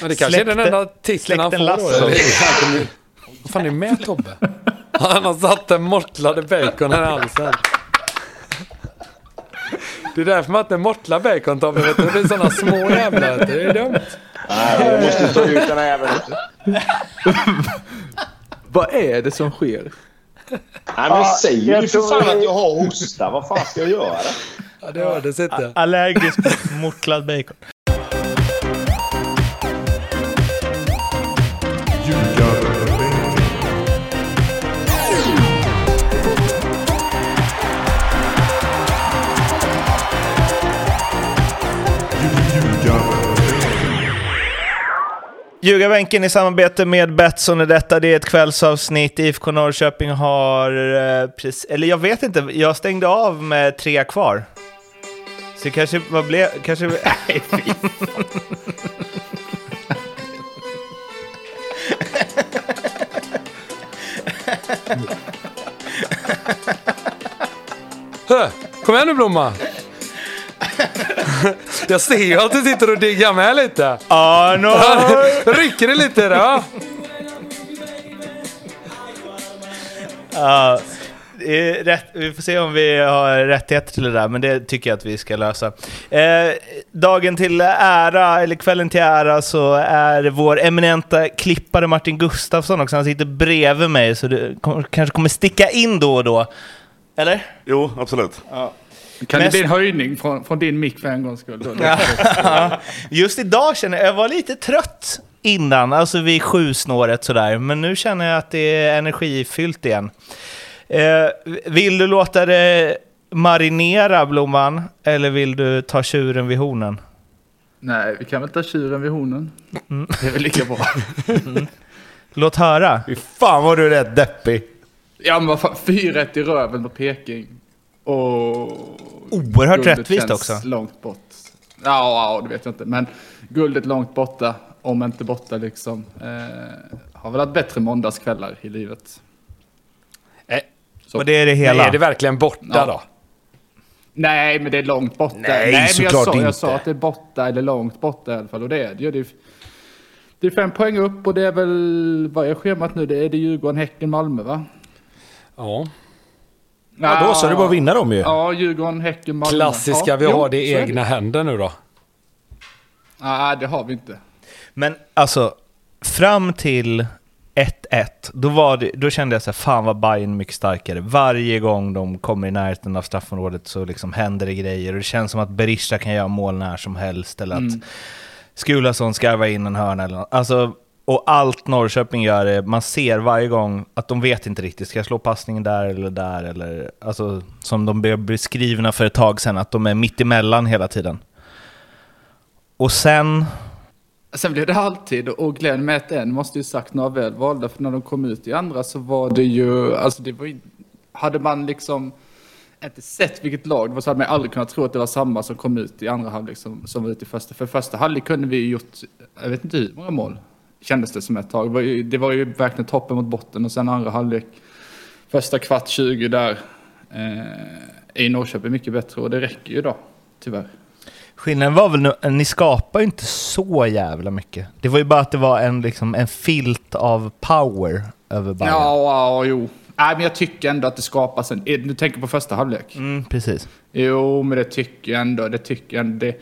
Men det kanske är den Släkte- enda titeln han får eller? Vad fan är det med Tobbe? Han har satt en mortlade bacon här i halsen. Det är därför man inte mortlar bacon Tobbe. vet du. Det blir sådana små jävlar. du. Det är dumt. Nej, jag måste ta ut den här jäveln. Vad är det som sker? Nej, men jag säger ju för fan det- att jag har hosta. Vad fan ska jag göra? Ja, det hördes inte. Allergisk mot mortlad bacon. Ljugarbänken i samarbete med Betsson är detta. Det är ett kvällsavsnitt. IFK Norrköping har... Eh, precis, eller jag vet inte, jag stängde av med tre kvar. Så det kanske vad blev... Kanske, nej, fy Hö, Kom igen nu Blomma. Jag ser ju att du sitter och diggar med lite. Arnold! Rycker det lite då? Ja, rätt, vi får se om vi har rättigheter till det där, men det tycker jag att vi ska lösa. Eh, dagen till ära, eller kvällen till ära, så är vår eminenta klippare Martin Gustafsson också. Han sitter bredvid mig, så kom, kanske kommer sticka in då och då. Eller? Jo, absolut. Kan Mest- det bli en höjning från, från din mick för en gångs skull? Just idag känner jag, jag var lite trött innan, alltså vid sju snåret sådär, men nu känner jag att det är energifyllt igen. Eh, vill du låta det marinera, Blomman, eller vill du ta tjuren vid hornen? Nej, vi kan väl ta tjuren vid hornen. Det är väl lika bra. Låt höra. Fy fan vad du är rätt deppig. Ja, men vad fan, 4-1 i röven på Peking. Och... Oerhört rättvist känns också. långt bort. Ja, ja, det vet jag inte. Men guldet långt borta, om inte borta liksom. Eh, har väl haft bättre måndagskvällar i livet. Nej. Så. Och det är det Men hela. är det verkligen borta Ja. då? Nej, men det är långt borta. Nej, men jag sa, inte. jag sa att det är borta eller långt borta i alla fall. Och det är det ju. Det är, det är fem poäng upp och det är väl, vad är schemat nu? Det är det Djurgården, Häcken, Malmö va? Ja. Ja, då så, det är bara att vinna dem ju. Ja, Djurgården, Häcken, Malmö. Klassiska, ja, vi jo, har det i egna händer nu då. Nej, det har vi inte. Men alltså, fram till 1-1, då, var det, då kände jag så här, fan vad Bayern mycket starkare. Varje gång de kommer i närheten av straffområdet så liksom händer det grejer. Och det känns som att Berisha kan göra mål när som helst. Eller att Skulason skarvar in en hörna eller något. Alltså, och allt Norrköping gör, är, man ser varje gång att de vet inte riktigt, ska jag slå passningen där eller där? Eller, alltså, som de blev beskrivna för ett tag sedan, att de är mitt emellan hela tiden. Och sen... Sen blev det alltid, och Glenn med ett en måste ju sagt några väl valda, för när de kom ut i andra så var det ju, alltså det var ju, hade man liksom inte sett vilket lag det var så hade man aldrig kunnat tro att det var samma som kom ut i andra halvlek som, som var ute i första. För första halvlek kunde vi ju gjort, jag vet inte hur många mål, kändes det som ett tag. Det var ju, det var ju verkligen toppen mot botten och sen andra halvlek, första kvart 20 där, eh, är Norrköping mycket bättre och det räcker ju då, tyvärr. Skillnaden var väl nu, ni skapar ju inte så jävla mycket. Det var ju bara att det var en, liksom, en filt av power över Bayern. Ja, ja, jo. Nej, men jag tycker ändå att det skapas en... Du tänker på första halvlek? Mm, precis. Jo, men det tycker jag ändå. Det tycker jag ändå. Det...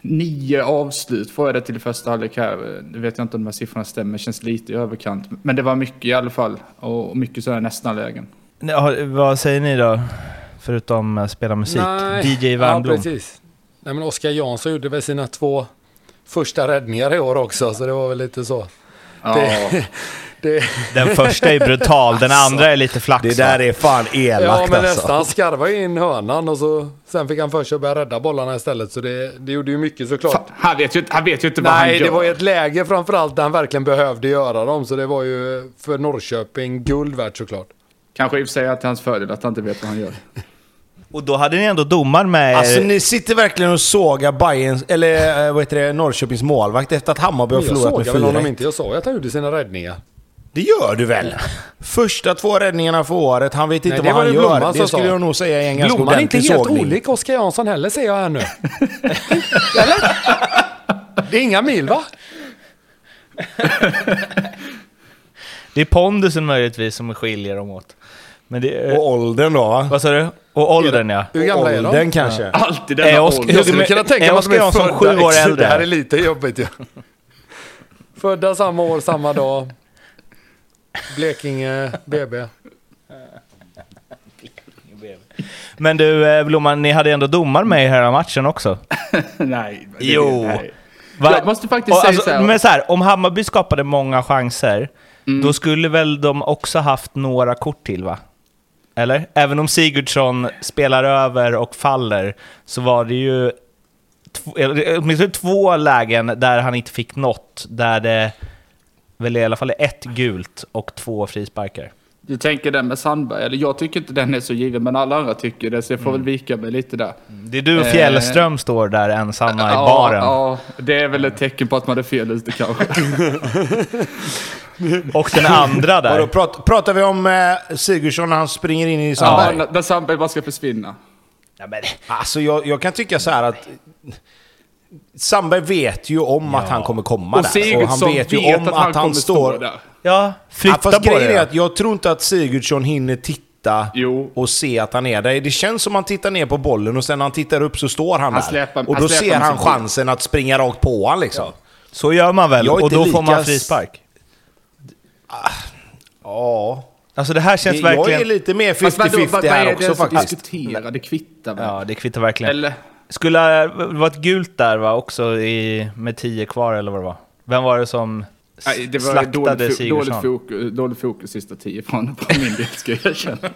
Nio avslut får jag det till i första halvlek här. Nu vet jag inte om de här siffrorna stämmer. Känns lite i överkant. Men det var mycket i alla fall. Och mycket sådana nästan lägen. Ja, vad säger ni då? Förutom att spela musik. DJ Wernbloom. Ja, precis. Nej, men Oskar Jansson gjorde väl sina två första räddningar i år också, så det var väl lite så. Ja. Det, det, Den första är brutal, den andra är lite flax. Det där är fan elakt ja, men alltså. nästan. Han skarvade in hörnan och så, sen fick han för sig att börja rädda bollarna istället. Så det, det gjorde ju mycket såklart. Fan, han, vet ju, inte- han vet ju inte vad han Nej, gör. det var ju ett läge framförallt där han verkligen behövde göra dem. Så det var ju för Norrköping guld värt såklart. Kanske i och för sig att hans fördel att han inte vet vad han gör. Och då hade ni ändå domaren med Alltså ni sitter verkligen och sågar Bayerns, eller eh, vad heter det, Norrköpings målvakt efter att Hammarby har jag förlorat såg med väl honom 4 inte. Jag sa ju att han gjorde sina räddningar. Det gör du väl? Första två räddningarna för året, han vet inte Nej, vad var han det Blomman gör. som Det skulle jag nog säga är en ganska Blomman är inte helt sågning. olik Oskar Jansson heller, ser jag här nu. Det är inga mil va? Det är pondusen möjligtvis som skiljer dem åt. Men det är, Och åldern då va? vad sa du? Och åldern ja. Hur gamla är de? Åldern kanske. Alltid denna Oskar- ålder. Jag skulle kunna tänka Är mig att de Oskar är födda sju år exakt- äldre? Det här är lite jobbigt ju. Födda samma år, samma dag. Blekinge, BB. Men du eh, Blomman, ni hade ändå domar med i hela matchen också. nej. det- Jo. nej. Jag måste faktiskt Och säga alltså, så här. Men så här, om Hammarby skapade många chanser, då skulle väl de också haft några kort till va? Eller? Även om Sigurdsson spelar över och faller, så var det ju åtminstone två lägen där han inte fick något, där det väl i alla fall ett gult och två frisparkar. Du tänker den med Sandberg, eller jag tycker inte den är så given, men alla andra tycker det, så jag får Mm. väl vika mig lite där. Det är du och Eh, Fjällström står där ensamma i Ja, baren. ja, det är väl ett tecken på att man är fel ute kanske. Och den andra Vadå, där. prat, pratar vi om eh, Sigurdsson när han springer in i Ja, Sandberg? när- när Sandberg bara ska försvinna. Ja, men, Alltså jag, jag kan tycka så här att Sandberg vet ju om att han kommer komma Och där. Och han vet ju vet om att han att han står... stå där. ja, Ja, flytta fast på grejen det. är att jag tror inte att Sigurdsson hinner titta Jo. och se att han är där. Det känns som att han tittar ner på bollen och sen när han tittar upp så står han, Han där. släpar- och han då släpar ser han chansen att springa rakt på honom liksom. Så gör man väl, Jag och då får lika man s- frispark. Ja. Alltså det här känns Det, jag verkligen... är lite mer Fast vadå, 50-50 vad, vad här är också det som faktiskt. diskuterar? Det kvittar väl? Ja, det kvittar verkligen. Eller? Skulle det vara ett gult där va, också i, med tio kvar eller vad det var? Vem var det som Nej, det var slaktade dåligt, fo- dåligt, Sigurdsson? fokus, dåligt fokus sista tio från, från min del, ska jag erkänna.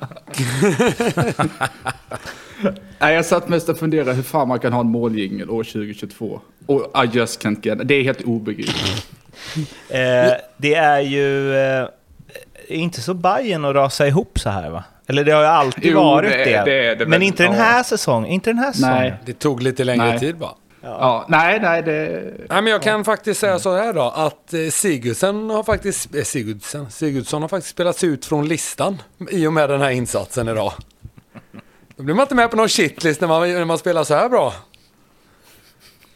Nej, jag satt mest och funderade hur fan man kan ha en måljingel år 2022. Och I just can't get it. Det är helt obegripligt. Eh, det är ju eh, inte så Bayern att rasa ihop så här va? Eller det har ju alltid Jo, varit det det. det det Men inte den ja. här säsongen. Inte den här säsongen. Nej. Det tog lite längre Nej. tid bara. Ja. nej, nej, det... Nej, men jag kan faktiskt säga så här då, att eh, Sigurdsen har faktiskt, eh, Sigurdsen, Sigurdsson har faktiskt spelats ut från listan i och med den här insatsen idag. Då blir man inte med på någon shitlist när man, när man spelar så här bra.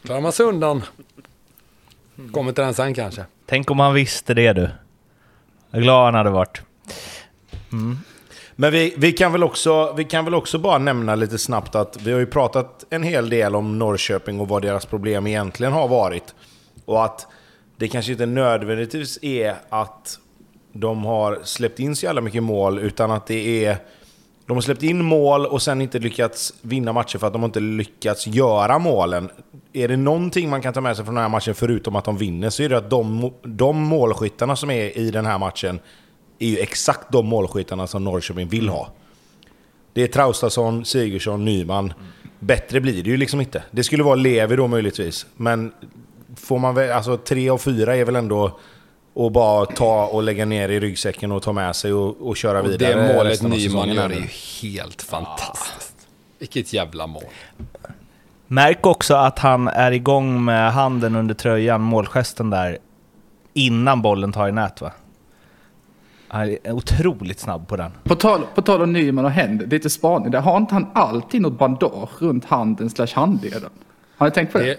Klarar man sig undan. Kommer till den sen kanske. Tänk om han visste det du. Vad glad han hade varit. Men vi, vi, kan väl också, vi kan väl också bara nämna lite snabbt att vi har ju pratat en hel del om Norrköping och vad deras problem egentligen har varit. Och att det kanske inte nödvändigtvis är att de har släppt in så jävla mycket mål, utan att det är... De har släppt in mål och sen inte lyckats vinna matcher för att de inte lyckats göra målen. Är det någonting man kan ta med sig från den här matchen, förutom att de vinner, så är det att de, de målskyttarna som är i den här matchen är ju exakt de målskyttarna som Norrköping vill ha. Det är Traustason, Sigurdsson, Nyman. Bättre blir det ju liksom inte. Det skulle vara Levi då möjligtvis. Men får man väl, alltså tre och fyra är väl ändå att bara ta och lägga ner i ryggsäcken och ta med sig och, och köra Och vidare. det målet av Nyman gör är ju helt fantastiskt. Vilket jävla mål. Märk också att han är igång med handen under tröjan, målgesten där, innan bollen tar i nät va? Han är otroligt snabb på den. På tal, på tal om Nyman och händer, lite spaning där. Har inte han alltid något bandage runt handen slash handleden? Har ni tänkt på det? Det,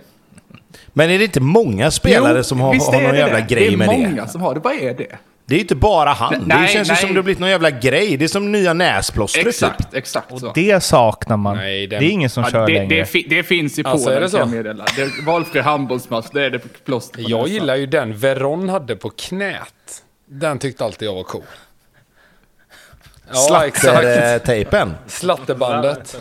Men är det inte många spelare Jo, som har, har någon det jävla det. grej med Det det? är många som har det. Vad är det? Det är ju inte bara han. det Nej, känns ju nej. som det har blivit någon jävla grej. Det är som nya näsplåstret typ. Exakt, exakt så. Det saknar man. Nej, den- Det är ingen som Ja, kör det, längre. det, fi- det finns i Polen Alltså, är det kan jag så? meddela. Det valfri handbollsmatch, det är det plåster på jag näsan. gillar ju den Veron hade på knät. Den tyckte alltid jag var cool. Ja, exakt. Slattertejpen. Slatterbandet.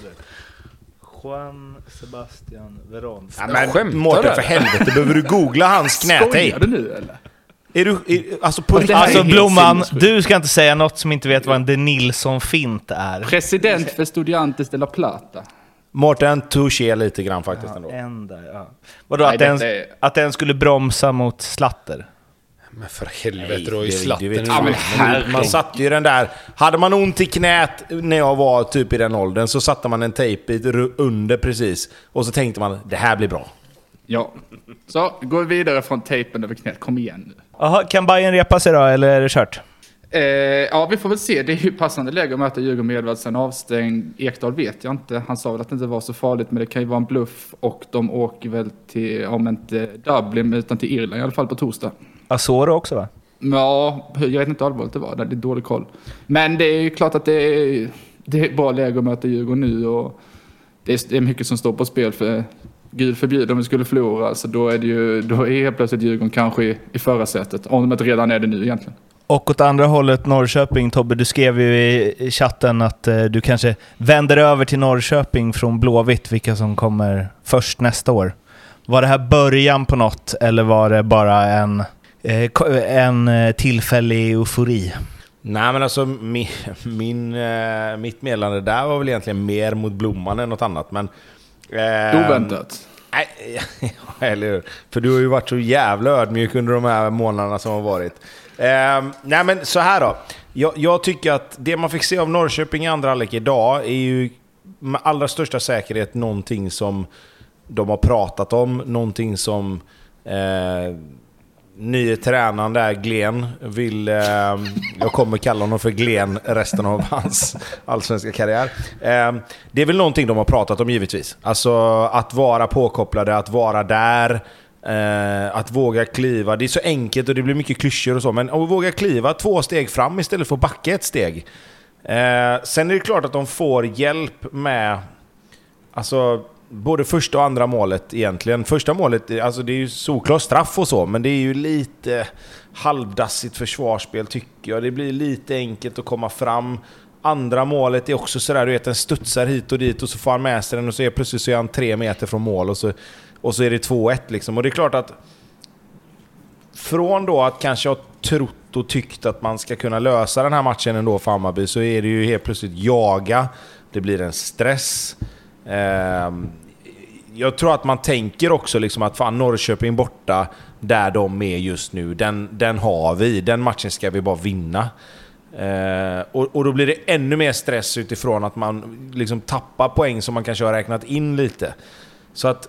Juan Sebastian Veron. Ja, men skämtar, Mårten, för helvete. Behöver du googla hans Skojar knätejp? du nu eller? Är du... Är, alltså på? Alltså helt Blomman, du ska inte säga något som inte vet vad en De Nilsson-fint är. President för Studiantes de la Plata. Mårten touché lite grann faktiskt ändå. En där, ja. Vadå, Nej, att, den, är- att den skulle bromsa mot slatter? Men för helvete, har ju slatten munnen. Men Man satte ju den där... Hade man ont i knät när jag var typ i den åldern så satte man en tejpbit under precis. Och så tänkte man, det här blir bra. Ja. Så, gå vidare från tejpen över knät. Kom igen nu. Jaha, kan Bayern repa sig då, eller är det kört? Eh, ja, vi får väl se. Det är ju passande läge att möta Djurgården med Edvardsen avstängd. Ekdal vet jag inte. Han sa väl att det inte var så farligt, men det kan ju vara en bluff. Och de åker väl till, om inte Dublin, utan till Irland i alla fall på torsdag. Asoro också va? Ja, jag vet inte hur allvarligt det var. Det är dålig koll. Men det är ju klart att det är, det är bra läge att möta Djurgården nu. Och det, är, det är mycket som står på spel. för Gud förbjude om vi skulle förlora. Alltså då är det ju, då är helt plötsligt Djurgården kanske i, i förarsätet. Om de inte redan är det nu egentligen. Och åt andra hållet Norrköping, Tobbe, du skrev ju i chatten att eh, du kanske vänder över till Norrköping från Blåvitt, vilka som kommer först nästa år. Var det här början på något eller var det bara en, en eh, tillfällig eufori? Nej men alltså min, min, eh, mitt meddelande där var väl egentligen mer mot Blomman än något annat. Men, eh, Oväntat. Nej, ja, eller hur? För du har ju varit så jävla ödmjuk under de här månaderna som har varit. Eh, nej men så här då. Jag, jag tycker att det man fick se av Norrköping i andra halvlek idag är ju med allra största säkerhet någonting som de har pratat om, någonting som eh, nye tränaren där, Glen, vill... Eh, jag kommer kalla honom för Glen resten av hans allsvenska karriär. Eh, det är väl någonting de har pratat om givetvis. Alltså att vara påkopplade, att vara där. Eh, att våga kliva. Det är så enkelt och det blir mycket klyschor och så, men att våga kliva två steg fram istället för att backa ett steg. Eh, sen är det klart att de får hjälp med... Alltså, både första och andra målet egentligen. Första målet, alltså det är ju solklar straff och så, men det är ju lite halvdassigt försvarsspel tycker jag. Det blir lite enkelt att komma fram. Andra målet är också sådär, du vet, den studsar hit och dit och så får han med sig den och så är plötsligt så är han tre meter från mål och så, och så är det 2-1 liksom. Och det är klart att från då att kanske ha trott och tyckt att man ska kunna lösa den här matchen ändå för Hammarby så är det ju helt plötsligt jaga, det blir en stress. Ehm, jag tror att man tänker också liksom att fan Norrköping borta, där de är just nu, den, den har vi. Den matchen ska vi bara vinna. Eh, och, och då blir det ännu mer stress utifrån att man liksom tappar poäng som man kanske har räknat in lite. Så att...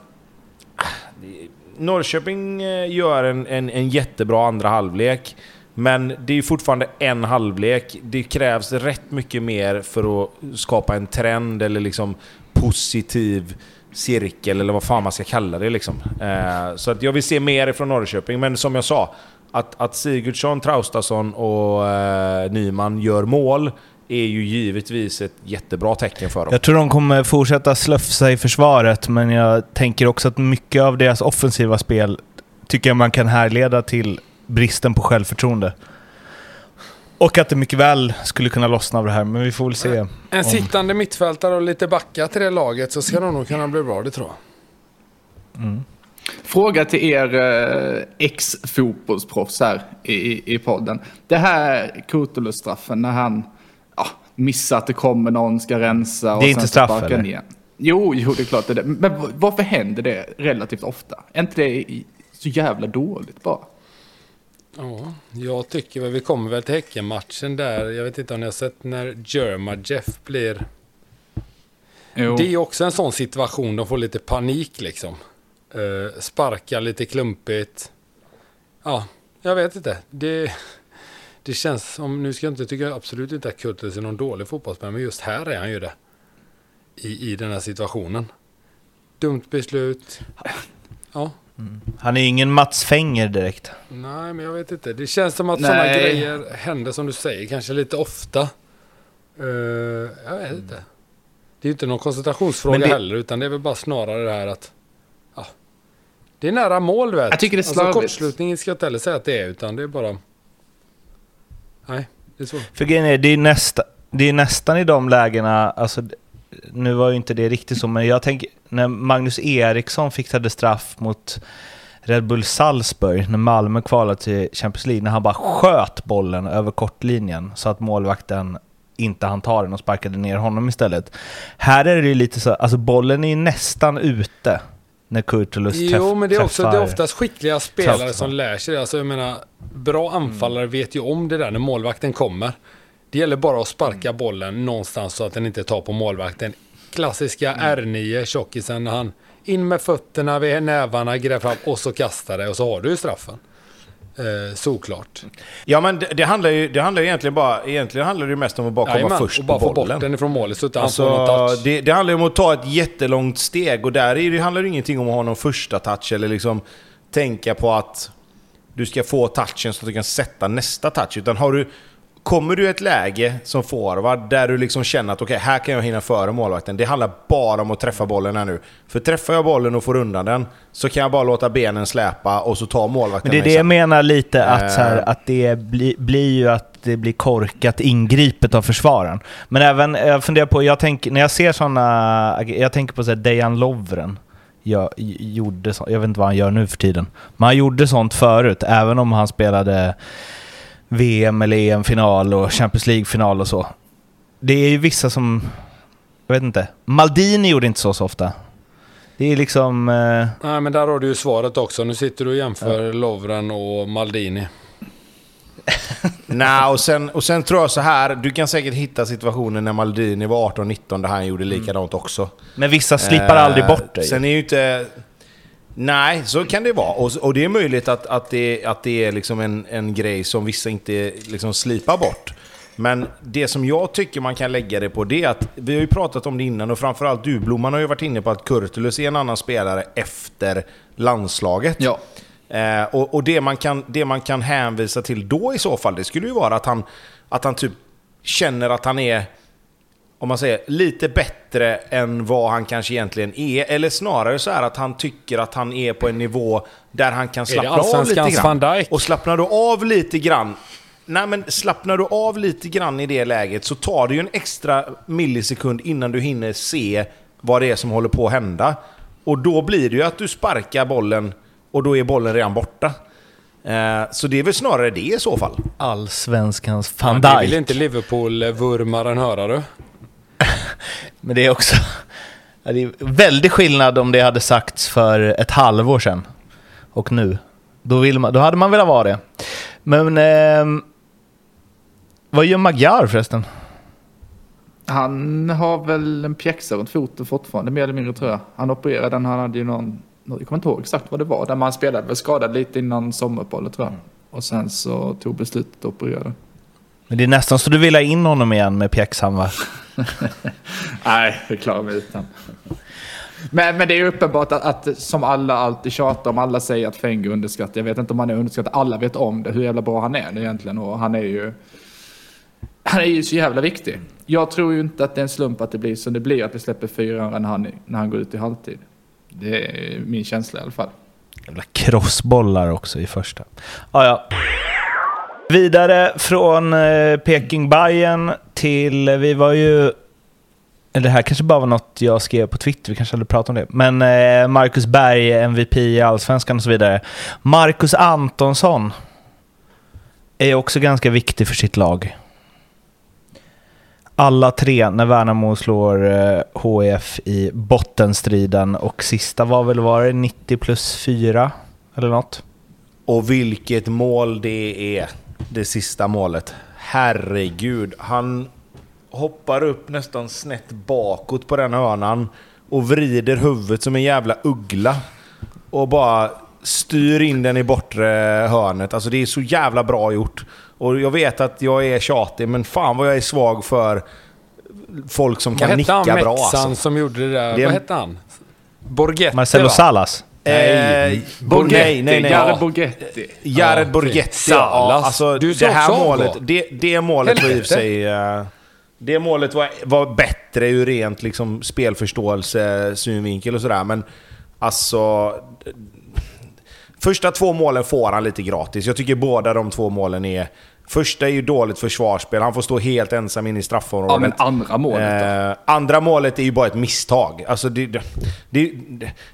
Eh, Norrköping eh, gör en, en, en jättebra andra halvlek. Men det är fortfarande en halvlek. Det krävs rätt mycket mer för att skapa en trend eller liksom positiv cirkel eller vad fan man ska kalla det. Liksom. Eh, så att jag vill se mer från Norrköping. Men som jag sa, att, att Sigurdsson, Traustason och eh, Nyman gör mål är ju givetvis ett jättebra tecken för dem. Jag tror de kommer fortsätta slöfsa i försvaret, men jag tänker också att mycket av deras offensiva spel tycker jag man kan härleda till bristen på självförtroende. Och att det mycket väl skulle kunna lossna av det här, men vi får väl se. En om- sittande mittfältare och lite backa till det laget så ska de nog kunna bli bra, det tror jag. Fråga till er eh, ex-fotbollsproffs här i, i, podden. Det här Kurtulus-straffen när han ja, missar att det kommer någon, ska rensa och Det är sen inte straff, sparkar eller? ner. Jo, jo, det är klart det är det. Men varför händer det relativt ofta? Är inte det så jävla dåligt bara? Ja, jag tycker väl vi kommer väl till Häckenmatchen där. Jag vet inte om ni har sett när Jerma Jeff blir... Jo. Det är också en sån situation, de får lite panik liksom. Uh, sparkar lite klumpigt. Ja, jag vet inte. Det, det känns som, nu ska jag inte tycka absolut inte att Kurtulus är någon dålig fotbollsspelare, men just här är han ju det. I, i den här situationen. Dumt beslut. Ja, Han är ingen Mats Fenger direkt. Nej, men jag vet inte. Det känns som att Nej. sådana grejer händer som du säger, kanske lite ofta. Eh, jag vet inte. Det är ju inte någon koncentrationsfråga det- heller, utan det är väl bara snarare det här att... Ja, det är nära mål, vet. Jag tycker det är Alltså, slarvigt. kortslutningen ska jag inte heller säga att det är, utan det är bara... Nej, det är så. För grejen är, det är, nästa, det är nästan i de lägena, alltså, nu var ju inte det riktigt så, men jag tänker när Magnus Eriksson fixade straff mot Red Bull Salzburg, när Malmö kvalade till Champions League, när han bara sköt bollen över kortlinjen så att målvakten inte han ta den och sparkade ner honom istället. Här är det ju lite så, alltså bollen är ju nästan ute när Kurtulus träff, Jo, men det är också det är träffar- oftast skickliga spelare Traustason. som lär sig det. Alltså, jag menar, bra anfallare vet ju om det där när målvakten kommer. Det gäller bara att sparka bollen någonstans så att den inte tar på målvakten. Klassiska R9, tjockisen, han in med fötterna vid nävarna, gräver fram och så kastar det och så har du ju straffen. Eh, såklart. Ja men det, det handlar ju det handlar ju egentligen bara, egentligen handlar det ju mest om att bara komma Jajamän, först och bara få bort den ifrån målet så att han får någon Alltså, touch. det, det handlar ju om att ta ett jättelångt steg och där är det, handlar det ingenting om att ha någon första touch eller liksom tänka på att du ska få touchen så att du kan sätta nästa touch. Utan har du, kommer du i ett läge som forward där du liksom känner att okej, här kan jag hinna före målvakten. Det handlar bara om att träffa bollen här nu. För träffar jag bollen och får undan den så kan jag bara låta benen släpa och så tar målvakten Men det är det jag menar lite, att, så här, Eh. att det bli, blir ju att det blir korkat ingripet av försvararen. Men även, jag funderar på, jag tänk, när jag ser sådana, jag tänker på så här Dejan Lovren. Jag, gjorde så, jag vet inte vad han gör nu för tiden. Men han gjorde sånt förut, även om han spelade VM eller EM-final och Champions League-final och så. Det är ju vissa som, jag vet inte. Maldini gjorde inte så så ofta. Det är liksom... Eh, Nej, men där har du ju svaret också. Nu sitter du och jämför Lovren och Maldini. Nej, och sen, och sen tror jag så här, du kan säkert hitta situationer när Maldini var 18-19 där han gjorde likadant också. men vissa slipar Eh, aldrig bort det. ju. Sen är ju inte... Nej, så kan det vara. Och, och det är möjligt att, att, det, att det är liksom en, en grej som vissa inte liksom slipar bort. Men det som jag tycker man kan lägga det på det är att, vi har ju pratat om det innan och framförallt du Blomman har ju varit inne på att Kurtulus är en annan spelare efter landslaget. Ja. Eh, och och det, man kan, det man kan hänvisa till då i så fall, det skulle ju vara att han, att han typ känner att han är, om man säger, lite bättre än vad han kanske egentligen är. Eller snarare så är att han tycker att han är på en nivå där han kan slappna av lite Allsvenskans grann. Van Dijk? Och slappnar du av lite grann Nej men slappnar du av lite grann i det läget så tar det ju en extra millisekund innan du hinner se vad det är som håller på att hända. Och då blir det ju att du sparkar bollen och då är bollen redan borta. Eh, så det är väl snarare det i så fall. Allsvenskans van Det vill Dijk. inte Liverpool-vurmaren höra du. Men det är också... Det är väldigt skillnad om det hade sagts för ett halvår sedan och nu. Då, vill man, då hade man velat vara det. Men... ehm, vad gör Magyar förresten? Han har väl en pjäxa runt foten fortfarande, mer eller mindre tror jag. Han opererade den, han hade ju någon, jag kommer inte ihåg exakt vad det var, där man spelade väl skadad lite innan sommaruppehållet tror jag. Och sen så tog beslutet att operera. Men det är nästan så du vill ha in honom igen med pjäxan va? Nej, det klarar mig utan. Men, men det är uppenbart att, att som alla alltid tjatar om, alla säger att Fenger är underskattad. Jag vet inte om han är underskattad, alla vet om det, hur jävla bra han är egentligen. Och han är ju... Han är ju så jävla viktig. Jag tror ju inte att det är en slump att det blir som det blir, att vi släpper 400 när han, när han går ut i halvtid. Det är min känsla i alla fall. Jävla crossbollar också i första. Ah, ja. Vidare från eh, Peking Bayern till, eh, vi var ju... Eller det här kanske bara var något jag skrev på Twitter, vi kanske hade pratat om det. Men eh, Marcus Berg, MVP i Allsvenskan och så vidare. Marcus Antonsson är också ganska viktig för sitt lag. Alla tre när Värnamo slår eh, HIF i bottenstriden och sista var väl, var det 90 plus 4 eller något? Och vilket mål det är, det sista målet. Herregud, han hoppar upp nästan snett bakåt på den hörnan och vrider huvudet som en jävla uggla. Och bara styr in den i bortre hörnet. Alltså det är så jävla bra gjort. Och jag vet att jag är tjatig, men fan vad jag är svag för folk som Vad kan hette nicka han bra Mexan alltså. som gjorde det där? Det Vad hette han? Borghetti Marcelo va? Salas. Eh, nej, nej, nej. Jared Ja. Borghetti. Jared Ja, Borghetti. Salas. Ja, alltså, Du det här målet, det, det målet var i och för sig... eh, det målet var, var bättre ur rent liksom, spelförståelse, synvinkel och sådär, men alltså... Första två målen får han lite gratis. Jag tycker båda de två målen är... Första är ju dåligt försvarsspel, han får stå helt ensam in i straffområdet. Ja, men andra målet då? Eh, andra målet är ju bara ett misstag. Alltså det, det, det,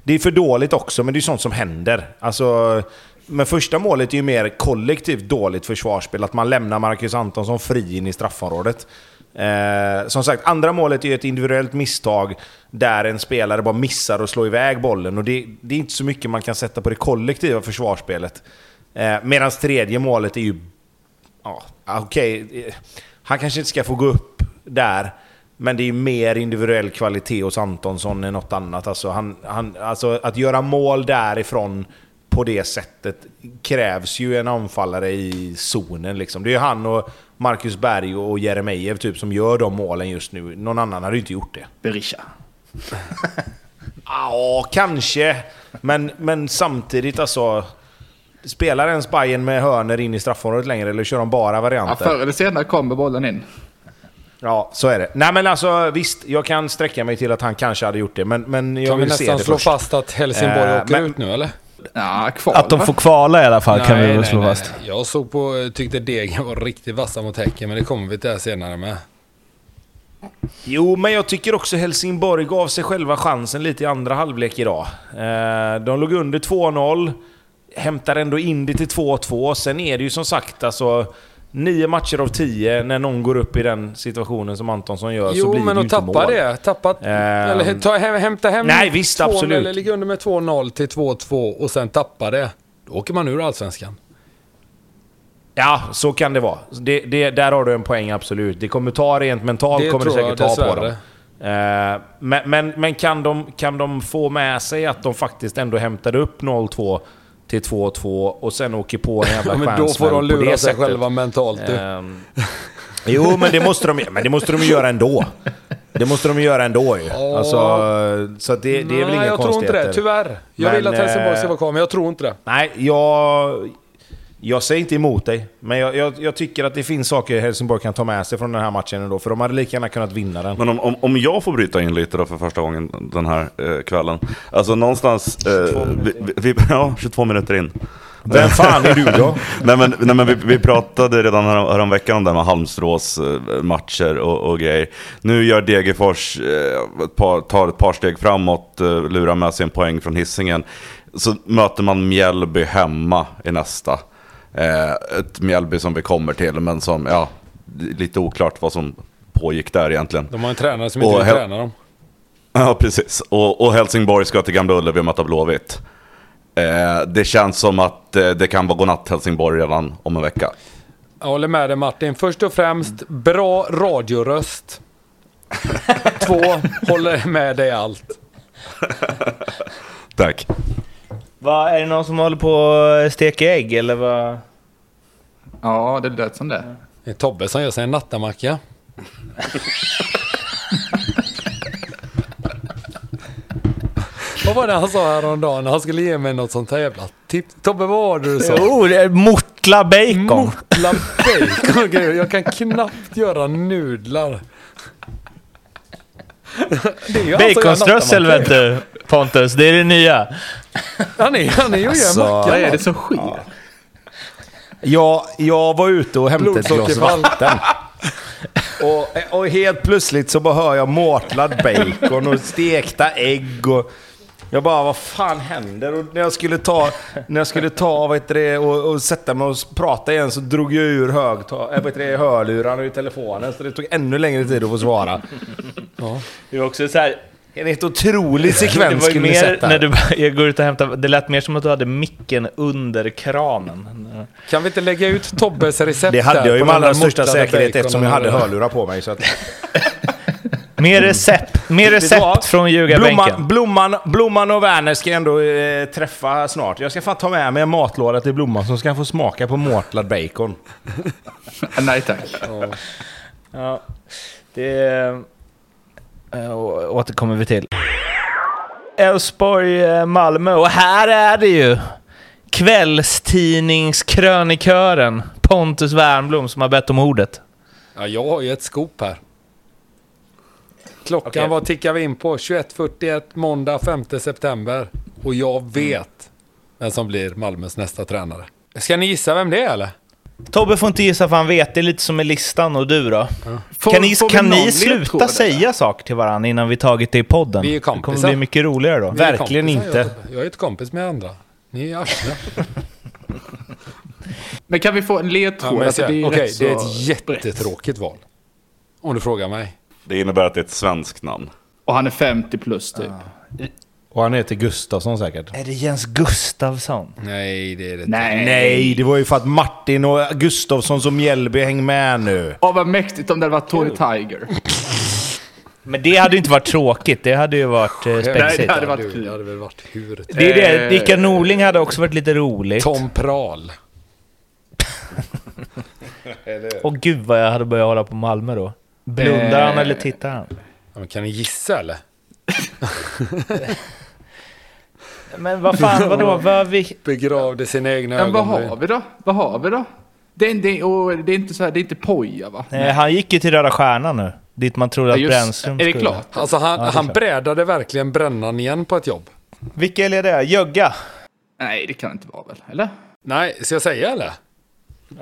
det är för dåligt också, men det är sånt som händer. Alltså, men första målet är ju mer kollektivt dåligt försvarsspel. Att man lämnar Marcus Antonsson fri in i straffområdet. Eh, som sagt, andra målet är ju ett individuellt misstag där en spelare bara missar att slå iväg bollen. Och det, det är inte så mycket man kan sätta på det kollektiva försvarsspelet. Eh, Medan tredje målet är ju ja, okej. eh, Han kanske inte ska få gå upp där. Men det är mer individuell kvalitet hos Antonsson än något annat. Alltså, han, han, alltså att göra mål därifrån på det sättet krävs ju en anfallare i zonen. Liksom. Det är ju han och Marcus Berg och Jeremejeff typ, som gör de målen just nu. Någon annan hade ju inte gjort det. Berisha. Ja, kanske. Men, men samtidigt alltså... Spelar ens Bayern med hörner in i straffområdet längre eller kör de bara Ja, varianter? förr eller senare kommer bollen in. Ja, så är det. Nej men alltså visst, jag kan sträcka mig till att han kanske hade gjort det. Men, men jag Kan vi vill se nästan det slå först. fast att Helsingborg Eh, åker men- ut nu eller? Ja, kval Att de får kvala i alla fall kan vi Nej, väl nej, slå nej, fast. nej. Jag såg på, tyckte Degen var riktigt vassa mot Häcken, men det kommer vi till senare med. Jo, men jag tycker också Helsingborg gav sig själva chansen lite i andra halvlek idag. Eh, de låg under 2-0, hämtar ändå in det till 2-2. Sen är det ju som sagt alltså... Nio matcher av tio, när någon går upp i den situationen som Antonsson gör, så Jo, blir men det ju att inte tappa mål. det. Tappat, Ehm. eller ta, hem, hämta hem Nej, visst, 2-0 absolut. Eller ligga under med 2-0 till 2-2 och sen tappa det. Då åker man ur Allsvenskan. Ja, så kan det vara. Det, det, där har du en poäng, absolut. Det kommer ta rent mentalt, Det kommer det tror jag säkert ta på dem. Eh, men men, men kan, de, kan de få med sig att de faktiskt ändå hämtade upp 0-2 till 2-2 och sen åker på en jävla Ja, men då får de lura sig sättet? själva mentalt du. Ehm, jo, men det måste de, men det måste de göra ändå. Det måste de göra ändå ju. Alltså, så det, det är väl Nej, inga jag tror inte konstigheter. det. Tyvärr. Jag Men, vill att Helsingborg ska eh, vara kvar, men jag tror inte det. Nej, jag... Jag säger inte emot dig, men jag, jag, jag tycker att det finns saker Helsingborg kan ta med sig från den här matchen ändå, för de hade lika gärna kunnat vinna den. Men om, om, om jag får bryta in lite då för första gången den här eh, kvällen. Alltså någonstans... Eh, vi, vi, vi, ja, 22 minuter in. Vem fan är du då? nej men, nej, men vi, vi pratade redan härom, häromveckan om det här med Halmstrås eh, matcher och, och grejer. Nu gör Degerfors eh, ett par, tar ett par steg framåt, eh, lurar med sig en poäng från hissingen Så möter man Mjällby hemma i nästa. Eh, ett Mjällby som vi kommer till, men som, ja, lite oklart vad som pågick där egentligen. De har en tränare som inte Och vill träna dem. Ja, precis. Och, och Helsingborg ska till Gamla Ullevi och möta Blåvitt. Eh, det känns som att eh, det kan vara godnatt Helsingborg redan om en vecka. Jag håller med dig Martin. Först och främst, bra radioröst. Två, håller med dig allt. Tack. Va, är det någon som håller på att steka ägg eller vad? Ja, det lät som det. Det är Tobbe som gör sig en nattamacka. Vad var det han sa häromdagen när han skulle ge mig något sånt här jävla tips? Tobbe, vad var det du sa? Jo, det är mortla bacon. Mortla bacon. Jag kan knappt göra nudlar. Baconströssel vet du, Pontus. Det är det nya. Han är, han är ju Alltså, en macka. Vad är det som sker? Jag, jag var ute och hämtade ett glas vatten. Och, och helt plötsligt så bara hör jag mortlad bacon och stekta ägg och... Jag bara, vad fan händer? Och när jag skulle ta, när jag skulle ta vad heter det, och, och sätta mig och prata igen så drog jag ur högta- äh, vad heter det, hörlurarna i telefonen. Så det tog ännu längre tid att få svara. Det är också så här, En helt otrolig det sekvens skulle ni sett när du jag går ut och hämtar, det lät mer som att du hade micken under kranen. Kan vi inte lägga ut Tobbes recept Det hade där jag ju med allra största säkerhet eftersom jag hade hörlurar på mig. Så att... Mer recept, mer recept från ljugarbänken. Blomman, Blomman, Blomman och Werner ska jag ändå eh, träffa snart. Jag ska fan ta med mig en matlåda till Blomman så ska få smaka på mortlad bacon. Nej tack. Ja, det äh, återkommer vi till. Elfsborg-Malmö och här är det ju kvällstidningskrönikören Pontus Wernbloom som har bett om ordet. Ja, jag har ju ett scoop här. Klockan Okej. var tickar vi in på 21.41 måndag 5 september. Och jag vet vem som blir Malmös nästa tränare. Ska ni gissa vem det är eller? Tobbe får inte gissa för han vet, det är lite som med listan och du då. Får- kan ni, kan ni sluta säga saker till varandra innan vi tagit det i podden? Vi är det kommer kompisar. bli mycket roligare då. Vi är Verkligen kompisar, inte. Jag, jag är ett kompis med andra. Ni är arslen. Men kan vi få en Ja, ledtråd? men jag Alltså, det är Okej, det är ett brett. jättetråkigt val. Om du frågar mig. Det innebär att det är ett svenskt namn. Och han är 50 plus typ. Och han heter Gustafsson säkert. Är det Jens Gustafsson? Nej, det är det inte. Nej. Nej, det var ju för att Martin och Gustafsson som Mjällby häng med nu. Åh vad mäktigt om det hade varit Tony Tiger. Men det hade ju inte varit tråkigt, det hade ju varit eh, Nej, spexigt. det hade varit kul. det hade väl varit hur... Det är det, Rickard Norling hade också varit lite roligt. Tom Prahl. Och gud vad jag hade börjat hålla på Malmö då. Blundar han Eh. eller tittar han? Ja, men kan ni gissa eller? Men vad fan, vadå? Vad vi... Begravde sina egna Men vad har vi då? Vad har vi då? Det är, det, och det är inte så här, det är inte Poja va? Nej, han gick ju till Röda Stjärnan nu. Dit man trodde att Brännström är det skulle. klart? Alltså han, Ja, det han klart. brädade verkligen brännan igen på ett jobb. Vilka är det? Jögga? Nej, det kan inte vara väl? Eller? Nej, ska jag säga eller?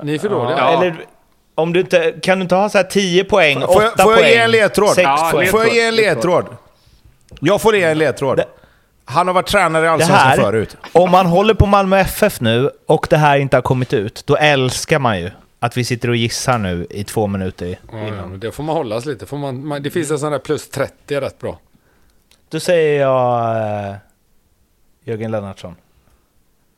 Ni är för dåliga. Ja. Eller om du inte, kan du inte ha så här 10 poäng, 8 Får jag, får poäng? jag ge en ledtråd? poäng? Får jag ge en ledtråd. ledtråd? Jag får ge en ledtråd. Det- Han har varit tränare i Det Allsvenskan förut. om man håller på Malmö FF nu och det här inte har kommit ut, då älskar man ju att vi sitter och gissar nu i två minuter. Ja, ja, men det får man hållas lite. Får man, man, det finns en sån där plus 30 är rätt bra. Då säger jag eh, Jörgen Lennartsson.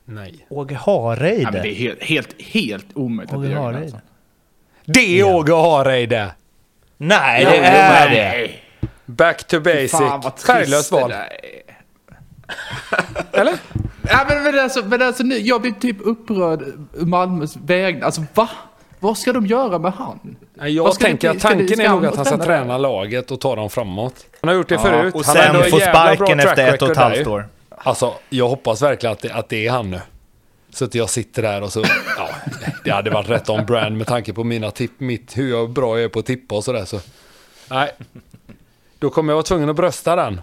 Nej. Åge Ja, men det är Hareide. helt, helt, helt omöjligt att Åge det gör Hareide. alltså. Det är Åge Hareide! Nej, det är det. Back to basic. Fan vad trist Färglöst det val. där är. Eller? Ja, men, men, alltså, men alltså, nu, jag blir typ upprörd Malmös väg. Alltså va? Vad ska de göra med han? Jag tänker att tanken är nog att han ska träna laget och ta dem framåt. Han har gjort det Ja, förut. Och han har ändå sen en få sparken efter ett och ett halvt år. Alltså, jag hoppas verkligen att det, att det är han nu. Så att jag sitter där och så, ja, det hade varit rätt on brand med tanke på mina tipp, mitt, hur jag bra jag är på att tippa och sådär. Så, nej, då kommer jag vara tvungen att brösta den.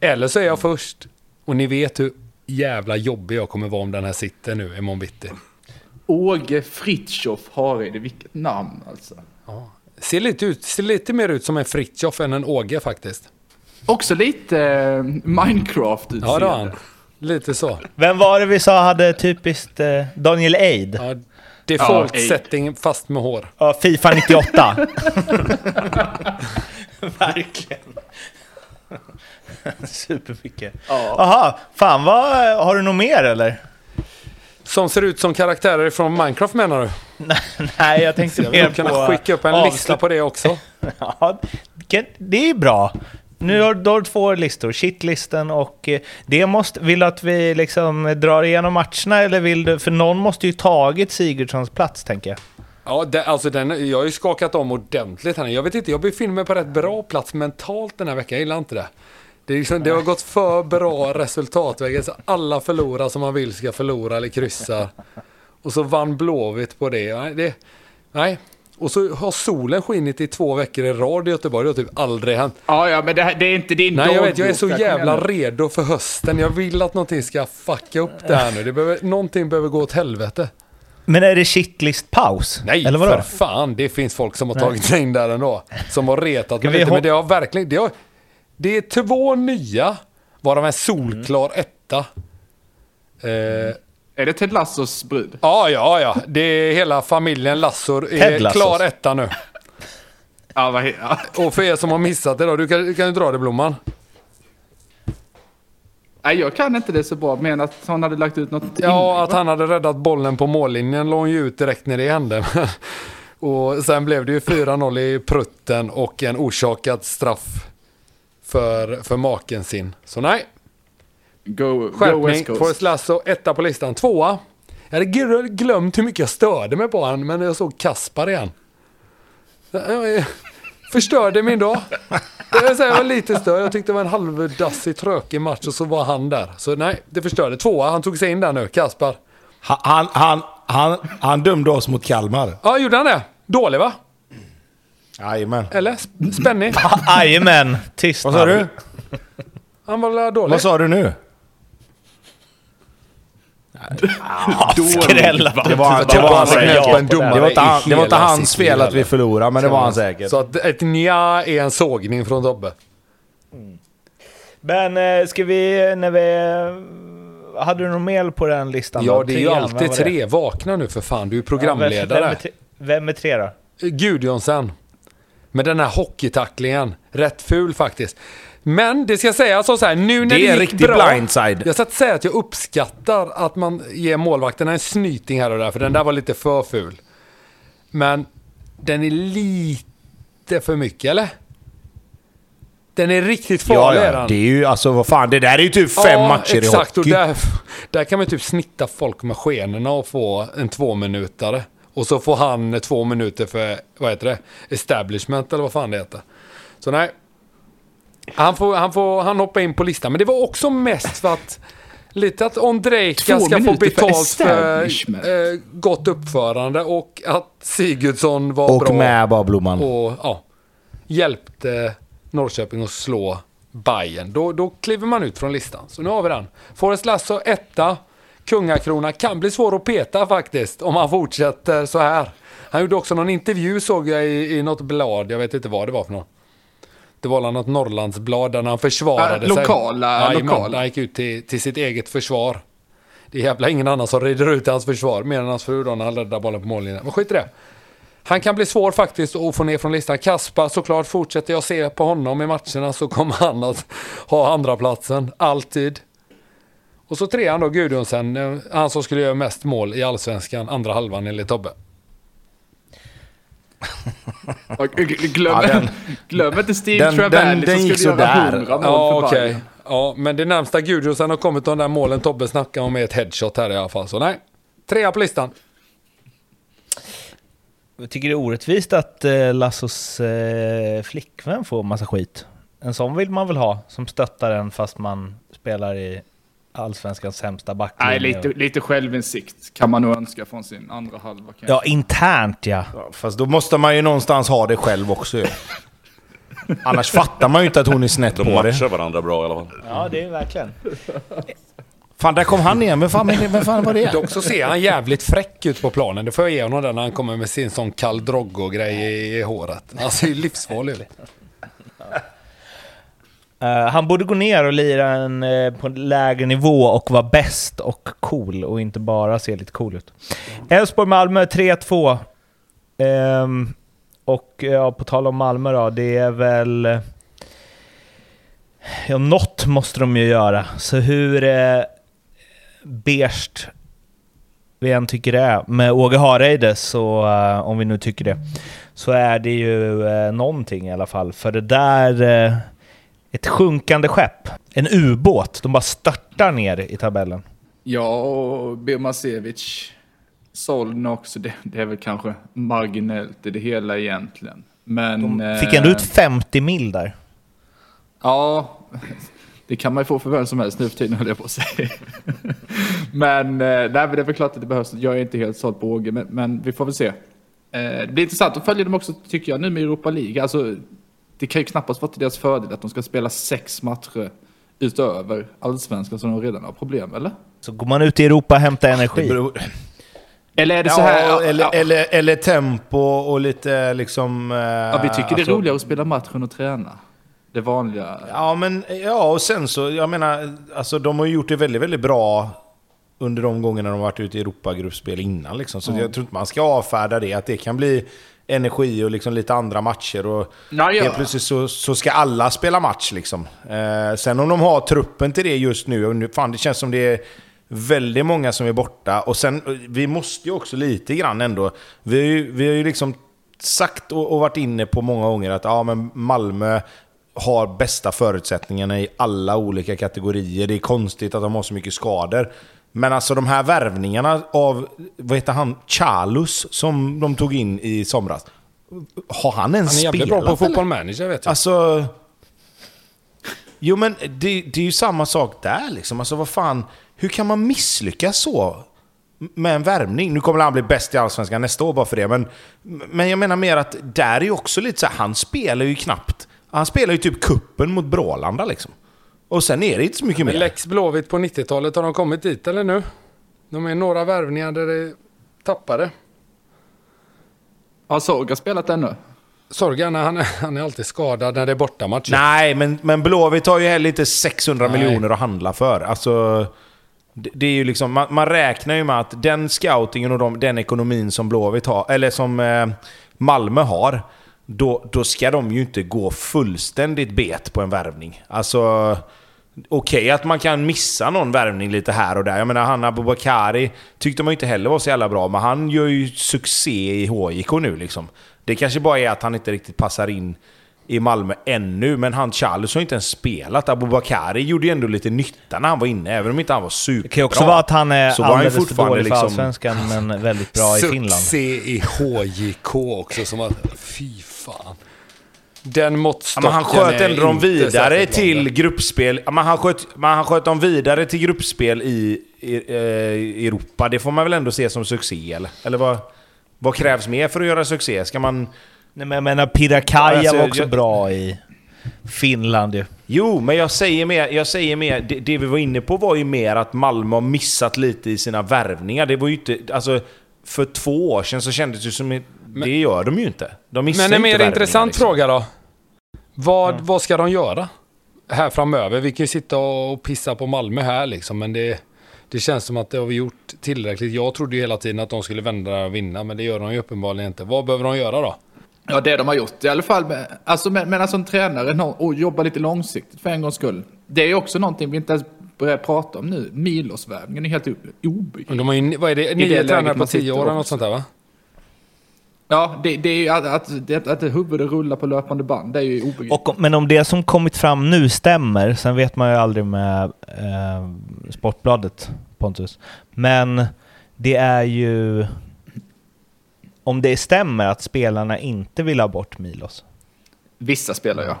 Eller så är jag först. Och ni vet hur jävla jobbig jag kommer vara om den här sitter nu imorgon bitti. Åge Fritiof Hareide, vilket namn alltså. Ser lite, ut, ser lite mer ut som en Fritjof än en Åge faktiskt. Också lite eh, Minecraft-utseende. Ja, det har han. Lite så. Vem var det vi sa hade typiskt eh, Daniel Eid? Ja, default Ja, setting fast med hår. Ja, Fifa 98. Verkligen. Supermycket. Jaha, fan vad, har du något mer eller? Som ser ut som karaktärer från Minecraft menar du? Nej, jag tänkte Jag mer vill kunna på... skicka upp en avslut- lista på det också. Ja, det- är bra. Nu har du två listor, shitlisten och eh, det måste... Vill du att vi liksom drar igenom matcherna eller vill du... För någon måste ju tagit Sigurdssons plats, tänker jag. Ja, det, alltså den, jag har ju skakat om ordentligt här. Jag vet inte, jag befinner mig på rätt bra plats mentalt den här veckan. Jag gillar inte det. Det, liksom, det har gått för bra resultatvägen. Så alla förlorar som man vill ska förlora eller kryssa. Och så vann Blåvitt på det. Nej, det, nej. Och så har solen skinit i två veckor i rad i Göteborg. Det har typ aldrig hänt. Ja, ja, men det, här, det är inte din Nej, jag vet. Jag är så jävla redo för hösten. Jag vill att någonting ska fucka upp det här nu. Det behöver, någonting behöver gå åt helvete. Men är det shitlist-paus? Nej, Eller vadå? för fan. Det finns folk som har tagit sig in där ändå. Som har retat mig lite. Men det har verkligen... Det, har, det är två nya, varav en solklar etta. Eh, Är det Ted Lassos brud? ja, ja, ja. Det är hela familjen Lassor. Är Lassos. klar etta nu. Ja, vad ja. Och för er som har missat det då, du kan, du kan ju dra det Blomman. Nej, jag kan inte det så bra, men att hon hade lagt ut något Ja, inlägg, att han hade räddat bollen på mållinjen låg ju ut direkt när det hände. och sen blev det ju 4-0 i prutten och en orsakad straff för, för maken sin. Så nej, Go, go skärpning. Coast. Forrest Lasso, etta på listan. Tvåa. Jag hade gl- glömt hur mycket jag störde mig på han, men jag såg Kaspar igen. Förstörde min dag. Jag, vill säga, jag var lite störd. Jag tyckte det var en halvdassig, tråkig match och så var han där. Så nej, det förstörde. Tvåa, han tog sig in där nu, Kaspar. Han, han, han, han, han dömde oss mot Kalmar. Ja, gjorde han det? Dålig va? Jajamän. Eller? Sp- Spännig? Jajamän, tyst Vad sa du? Han var dålig? Vad sa du nu? Skrälla. Det var, Jag tror det var, han säkert. det var inte, i han, det var inte hans fel att vi förlorade, men det var han säkert. Så att ett nja är en sågning från Tobbe. Men eh, ska vi, när vi... Hade du något mer på den listan? Ja, det är ju alltid tre. Vakna nu för fan, du är Ja, programledare. vem, är tre, vem är tre då? Gudjonsen. Med den här hockeytacklingen. Rätt ful faktiskt. Men det ska sägas så här, nu när Det det, gick bra. blindside. Jag ska säga att jag uppskattar att man ger målvakterna en snyting här och där, för den där var lite för ful. Men den är lite för mycket, eller? Den är riktigt Ja, farlig ja. den. Det är ju alltså, vad fan, det där är ju typ fem ja, matcher exakt, i hockey. Och där, där kan man typ snitta folk med skenorna och få en tvåminutare. Och så får han två minuter för, vad heter det, establishment eller vad fan det heter. Så nej. Han får, han får han hoppa in på listan. Men det var också mest för att lite att Ondrejka ska få för betalt för, establishment. eh, gott uppförande och att Sigurdsson var Och bra med bara Blomman. och ja, hjälpte Norrköping att slå Bayern. Då, då kliver man ut från listan. Så nu har vi den. Forrest Lasso etta. Kungakrona kan bli svår att peta faktiskt om han fortsätter så här. Han gjorde också någon intervju såg jag i, i något blad, jag vet inte vad det var för något. Det var något Norrlandsblad där han försvarade Ja, sig. lokala- Jajamän, lokala. där Han gick ut till, till sitt eget försvar. Det är jävla ingen annan som rider ut hans försvar, mer än hans fru då när han räddar bollen på mållinjen. Men skit i det. Han kan bli svår faktiskt att få ner från listan. Kaspa, såklart fortsätter jag se på honom i matcherna så kommer han att ha andra platsen alltid. Och så trean då, Gudjonsen, eh, han som skulle göra mest mål i allsvenskan, andra halvan enligt Tobbe. Glöm, Ja, den- glöm inte Steve den- Travelli den som gick skulle göra sådär. 100 mål Ja, för. Bayern. Ja, men det närmsta Gudjonsen har kommit de där målen Tobbe snackar om är ett headshot här i alla fall. Så nej, trea på listan. Jag tycker det är orättvist att eh, Lassos eh, flickvän får massa skit. En sån vill man väl ha, som stöttar en fast man spelar i allsvenskans sämsta backlinje. Nej, lite, lite självinsikt kan man nog önska från sin andra halva. kan jag Ja, internt ja. Ja, Fast då måste man ju någonstans ha det själv också ju. Annars fattar man ju inte att hon är snett De på det. matchar varandra bra i alla fall. Ja, det är verkligen. Fan, där kom han igen. Vem fan, men, vem fan var det? Dock så ser han jävligt fräck ut på planen. Det får jag ge honom där när han kommer med sin sån Karl Droggo-grej i, i håret. Han ser ju livsfarlig ut. Eh, han borde gå ner och lira en, eh, på en lägre nivå och vara bäst och cool och inte bara se lite cool ut. Elfsborg-Malmö 3-2. Ehm, och eh, ja, på tal om Malmö då, det är väl... Ja, något måste de ju göra. Så hur eh, berst vi än tycker det är med Åge Hareide, så eh, om vi nu tycker det, så är det ju eh, någonting i alla fall. För det där... Eh, ett sjunkande skepp. En ubåt. De bara störtar ner i tabellen. Ja, och Birmasevic såld också. Det, det är väl kanske marginellt i det hela egentligen. Men... De fick eh, ändå ut 50 mil där. Ja, det kan man ju få för vem som helst nu för tiden höll jag på att säga. men, eh, nej, men det är väl klart att det behövs. Jag är inte helt såld på Åge, men, men vi får väl se. Eh, Det blir intressant att följa dem också, tycker jag, nu med Europa League. Alltså, det kan ju knappast vara till deras fördel att de ska spela sex matcher utöver allsvenskan som de redan har problem, eller? Så går man ut i Europa och hämtar Det energi. beror, Eller är det så här? ja, Ja, eller, ja, eller, eller tempo och lite liksom... eh, ja, vi tycker det är alltså- roligare att spela matchen och träna. Det vanliga. Ja, men ja, och sen så, jag menar, alltså de har ju gjort det väldigt, väldigt bra under de gångerna de har varit ute i Europa-gruppspel innan. Liksom. Så jag tror inte man ska avfärda det, att det kan bli energi och liksom lite andra matcher. Och Ja, ja. Helt plötsligt så, så ska alla spela match. Liksom. Eh, sen om de har truppen till det just nu, och nu fan, det känns som det är väldigt många som är borta. Och sen, eh, vi måste ju också lite grann ändå, vi har ju, vi har ju liksom sagt och, och varit inne på många gånger att ja, men Malmö har bästa förutsättningarna i alla olika kategorier. Det är konstigt att de har så mycket skador. Men alltså de här värvningarna av, vad heter han, Chalus som de tog in i somras. Har han ens Han är jävligt spelat? bra på fotboll manager vet jag. Alltså... Jo men det, det är ju samma sak där liksom. Alltså vad fan, hur kan man misslyckas så? Med en värvning. Nu kommer han bli bäst i Allsvenskan nästa år bara för det. Men, men jag menar mer att där är ju också lite så här, han spelar ju knappt. Han spelar ju typ kuppen mot Brålanda liksom. Och sen är det inte så mycket mer. Lex Blåvitt på 90-talet, har de kommit dit eller nu? De är några värvningar där det tappade. Har Sorga spelat ännu? Sorgan, han är, han är alltid skadad när det är bortamatch. Nej, men, men Blåvitt har ju heller inte 600 Nej. miljoner att handla för. Alltså, det, det är ju liksom, man, man räknar ju med att den scoutingen och de, den ekonomin som Blåvitt har, eller som eh, Malmö har, då, då ska de ju inte gå fullständigt bet på en värvning. Alltså, okej att man kan missa någon värvning lite här och där. Jag menar, han Abubakari tyckte man ju inte heller var så jävla bra, men han gör ju succé i HIK nu liksom. Det kanske bara är att han inte riktigt passar in i Malmö ännu, men han Charles har inte ens spelat. Abubakari gjorde ju ändå lite nytta när han var inne, även om inte han var superbra. Det kan ju också vara att han är Så han alldeles för fortfarande dålig för liksom- Allsvenskan, men väldigt bra i Finland. Succé i HJK också som att, fy fan. Den Ja, måttstocken men han sköt är ändå dem vidare till gruppspel. Ja, men han, sköt, men han sköt dem vidare till gruppspel i, i eh, Europa. Det får man väl ändå se som succé, eller? Eller vad, vad krävs mer för att göra succé? Ska man... Nej, men jag menar, Pirakaja Alltså, var också jag- bra i Finland ju. Jo, men jag säger mer, jag säger mer det, det vi var inne på var ju mer att Malmö har missat lite i sina värvningar. Det var ju inte... Alltså, för två år sedan så kändes det som... det gör de ju inte. De missar Men en mer intressant liksom. fråga då. Vad, vad ska de göra här framöver? Vi kan ju sitta och pissa på Malmö här liksom, men det, det känns som att det har vi gjort tillräckligt. Jag trodde ju hela tiden att de skulle vända och vinna, men det gör de ju uppenbarligen inte. Vad behöver de göra då? Ja, det de har gjort i alla fall. Med, alltså, men, men alltså en tränare och jobba lite långsiktigt för en gångs skull. Det är ju också någonting vi inte ens börjar prata om nu. Milosvärvningen är helt obegriplig. De har ju, vad är det, nio tränare på tio år eller något sånt där va? Ja, det, det är ju att, att, att huvudet rullar på löpande band. Det är ju obegripligt. Och, men om det som kommit fram nu stämmer, sen vet man ju aldrig med eh, Sportbladet, Pontus. Men det är ju... Om det stämmer att spelarna inte vill ha bort Milos. Vissa spelar ja.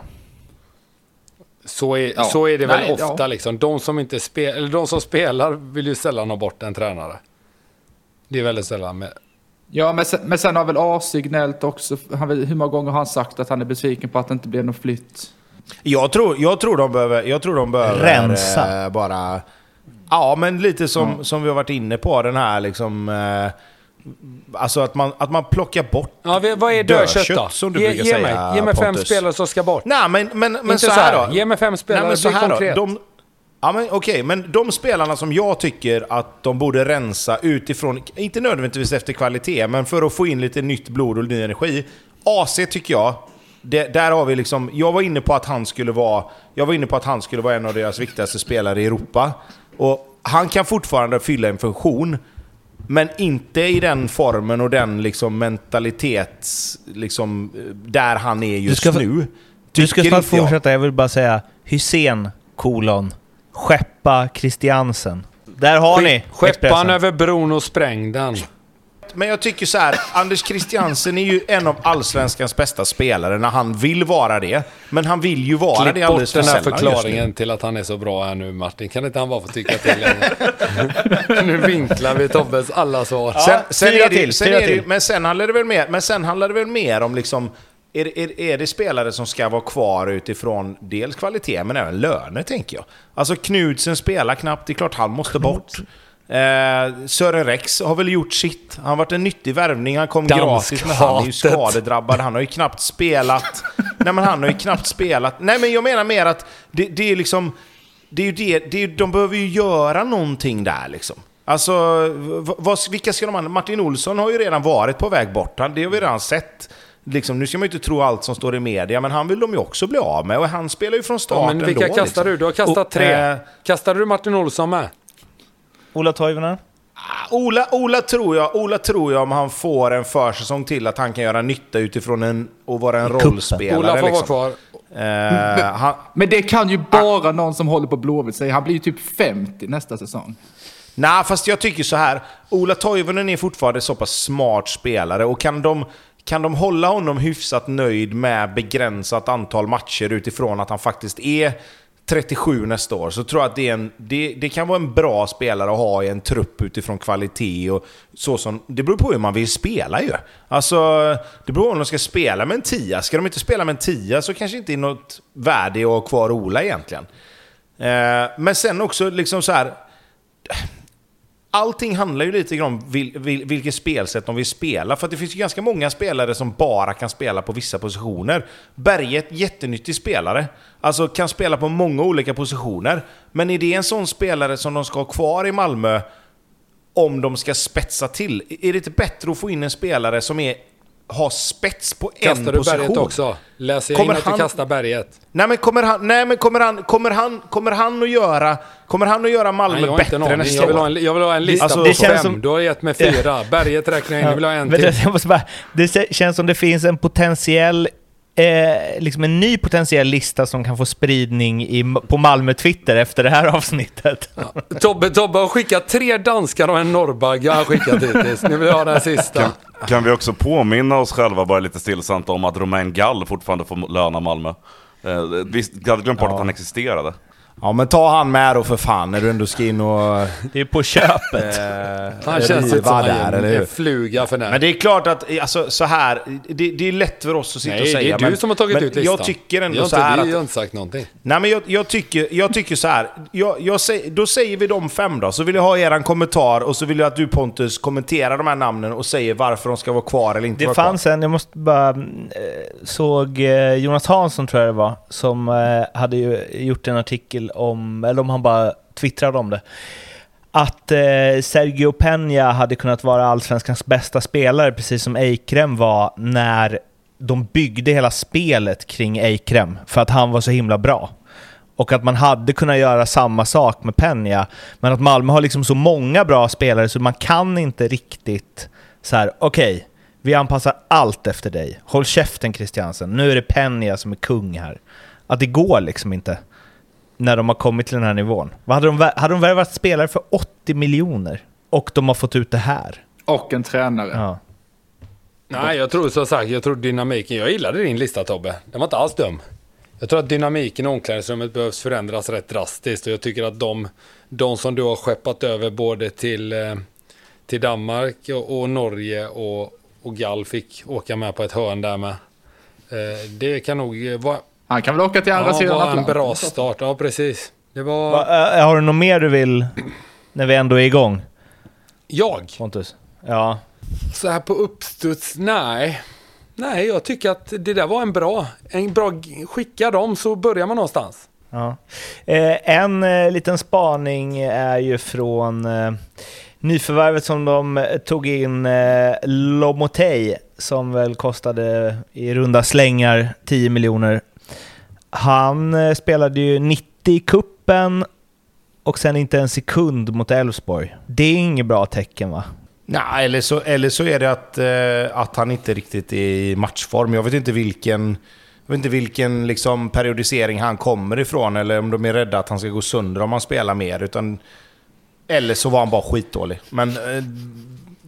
Så är, Ja. så är det väl Nej, ofta ja. liksom. De som, inte spel, eller de som spelar vill ju sällan ha bort en tränare. Det är väldigt sällan. Med, Ja, men sen, men sen har väl AC gnällt också. Han, hur många gånger har han sagt att han är besviken på att det inte blev någon flytt? Jag tror, jag tror de behöver, jag tror de behöver Rensa. eh, bara... Ja, men lite som, som vi har varit inne på, den här liksom... Eh, alltså att man, att man plockar bort... ja, vad är dödkött Dödkött, då? som du ge, brukar ge säga, mig, ge mig fem spelare som ska bort. Nej, men, men, men inte så här då. Ge mig fem spelare, Nej, men så här konkret. då. De, ja, men okej, men de spelarna som jag tycker att de borde rensa utifrån, inte nödvändigtvis efter kvalitet, men för att få in lite nytt blod och ny energi. AC tycker jag, det, där har vi liksom, jag var inne på att han skulle vara, jag var inne på att han skulle vara en av deras viktigaste spelare i Europa. Och han kan fortfarande fylla en funktion, men inte i den formen och den liksom mentalitets... Liksom, där han är just ska få- nu. Du ska snart inte jag. fortsätta, jag vill bara säga Hussein, kolon, skeppa Christiansen. Där har ni Skeppa han Expressen. över bron och spräng den. Men jag tycker så här, Anders Christiansen är ju en av allsvenskans bästa spelare när han vill vara det. Men han vill ju vara Klipp det alldeles för den här sällan just nu. förklaringen till att han är så bra här nu Martin. Kan inte han bara få tycka till längre? nu vinklar vi Tobbes alla svar. Sen, sen fyra är det, till, sen är det, till. Men sen handlar det väl mer, men sen handlar det väl mer om liksom... Är, är, är det spelare som ska vara kvar utifrån dels kvalitet men även löner, tänker jag. Alltså Knudsen spelar knappt, det är klart han måste bort. Eh, Sören Rex har väl gjort sitt. Han har varit en nyttig värvning, han kom gratis men han är ju skadedrabbad. Han har ju knappt spelat. Nej men han har ju knappt spelat. Nej men jag menar mer att det, det är liksom... Det är ju det, det är, de behöver ju göra någonting där liksom. Alltså, vad, vilka ska de andra... Martin Olsson har ju redan varit på väg bort. Det har vi redan sett. Liksom, nu ska man ju inte tro allt som står i media, men han vill de ju också bli av med. Och han spelar ju från start Ja, men vilka ändå, kastar liksom. du? Du har kastat Och, tre. eh, Kastade du Martin Olsson med? Ola Toivonen? Ola, Ola, tror jag, Ola tror jag om han får en försäsong till att han kan göra nytta utifrån en, och vara en kuppen. rollspelare. Ola får vara liksom. kvar. Eh, han, Men det kan ju bara någon som håller på Blåvitt säga. Han blir ju typ 50 nästa säsong. Nej, fast jag tycker så här. Ola Toivonen är fortfarande så pass smart spelare och kan de, kan de hålla honom hyfsat nöjd med begränsat antal matcher utifrån att han faktiskt är 37 nästa år så tror jag att det, är en, det, det kan vara en bra spelare att ha i en trupp utifrån kvalitet och så som... Det beror på hur man vill spela ju. Alltså, det beror på om de ska spela med en tia. Ska de inte spela med en tia så kanske inte är något värde att ha kvar Ola egentligen. Eh, men sen också liksom så här allting handlar ju lite grann om vil, vil, vilket spelsätt de vill spela. För att det finns ju ganska många spelare som bara kan spela på vissa positioner. Berget, jättenyttig spelare. Alltså kan spela på många olika positioner. Men är det en sån spelare som de ska ha kvar i Malmö om de ska spetsa till? Är det inte bättre att få in en spelare som är, har spets på en Kastar du position? berget också? Läser jag Kommer in att han- du kastar berget? Nej men kommer han, nej, men kommer han, kommer han, kommer han att göra, kommer han att göra Malmö Nej, bättre aning. nästa Jag vill, år? ha en, jag vill ha en lista Alltså, på det känns fem. som- Du har gett mig fyra. Berget räknar jag in. Jag vill ha en till. det, det känns som det finns en potentiell eh, liksom en ny potentiell lista som kan få spridning i, på Malmö-Twitter efter det här avsnittet. Tobbe, Tobbe har skickat tre danskar och en norrbagge har skickat hittills. Nu vill jag ha den sista. Kan vi också påminna oss själva bara lite stillsamt om att Romain Gall fortfarande får löna Malmö? Eh, jag hade glömt bort att han existerade. Ja men ta han med då för fan när du ändå ska in och... Det är på köpet. Eh, Han känns inte som en, där, eller hur? en fluga för Men när. det är klart att, alltså, så här, det, det är lätt för oss att sitta Nej, och det säga. är du men, som har tagit men ut listan. Jag tycker ändå har så inte, här vi har att... inte sagt någonting. Nej men jag, jag, tycker, jag tycker så här. Jag, jag säger, då säger vi de fem då, så vill jag ha er kommentar och så vill jag att du Pontus kommenterar de här namnen och säger varför de ska vara kvar eller inte Det vara fanns en, jag måste bara... eh, Såg eh, Jonas Hansson, tror jag det var, som eh, hade ju gjort en artikel om, eller om han bara twittrade om det. Att eh, Sergio Peña hade kunnat vara allsvenskans bästa spelare, precis som Eikrem var när de byggde hela spelet kring Eikrem, för att han var så himla bra. Och att man hade kunnat göra samma sak med Peña, men att Malmö har liksom så många bra spelare så man kan inte riktigt så här, okej, vi anpassar allt efter dig. Håll käften Christiansen, nu är det Peña som är kung här. Att det går liksom inte när de har kommit till den här nivån. Vad hade, de, hade de värvat spelare för 80 miljoner och de har fått ut det här? Och en tränare. Ja. Nej, jag tror som sagt, jag tror dynamiken. Jag gillade din lista Tobbe. Den var inte alls dum. Jag tror att dynamiken i omklädningsrummet behövs förändras rätt drastiskt och jag tycker att de, de som du har skeppat över både till, eh, till Danmark och, och Norge och, och Gall fick åka med på ett hörn där med. Eh, det kan nog vara, Han kan väl åka till andra ja, sidan vara en Atlanten. bra start. Ja, precis. Det var Va, äh, har du något mer du vill när vi ändå är igång, jag. Pontus? Ja. Så här på uppstuds, nej. Nej, jag tycker att det där var en bra, en bra, skicka dem så börjar man någonstans. Ja. Eh, en eh, liten spaning är ju från eh, nyförvärvet som de tog in, eh, Lomotey, som väl kostade i runda slängar 10 miljoner. Han eh, spelade ju 90 i kuppen och sen inte en sekund mot Elfsborg. Det är inget bra tecken va? Nej, eller så, eller så är det att, eh, att han inte riktigt är i matchform. Jag vet inte vilken, jag vet inte vilken liksom, periodisering han kommer ifrån, eller om de är rädda att han ska gå sönder om han spelar mer. Utan, eller så var han bara skitdålig. Men eh,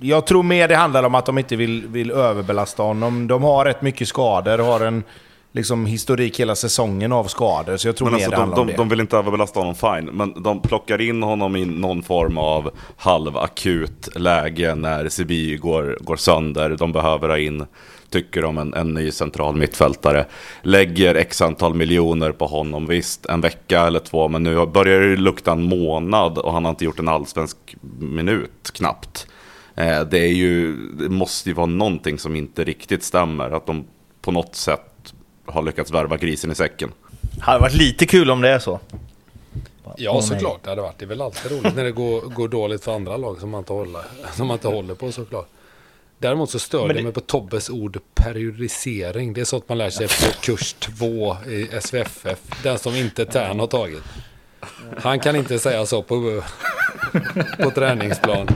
jag tror mer det handlar om att de inte vill, vill överbelasta honom. De har rätt mycket skador, har en liksom, historik hela säsongen av skador. Så jag tror Men mer alltså, det de, de, de vill inte överbelasta honom, fine. Men de plockar in honom i någon form av halvakut läge när Sibi går, går sönder. De behöver ha in, tycker de, en, en ny central mittfältare. Lägger x antal miljoner på honom, visst, en vecka eller två. Men nu börjar det lukta en månad och han har inte gjort en allsvensk minut, knappt. Eh, det, är ju, det måste ju vara någonting som inte riktigt stämmer. Att de på något sätt har lyckats värva grisen i säcken. Hade varit lite kul om det är så. Ja, nej. såklart. Det hade varit. Det är väl alltid roligt när det går, går dåligt för andra lag som man inte håller, som man inte håller på såklart. Däremot så stör det det- mig på Tobbes ord periodisering. Det är sånt man lär sig på kurs 2 i SVFF. Den som inte Tern har tagit. Han kan inte säga så på, på träningsplan.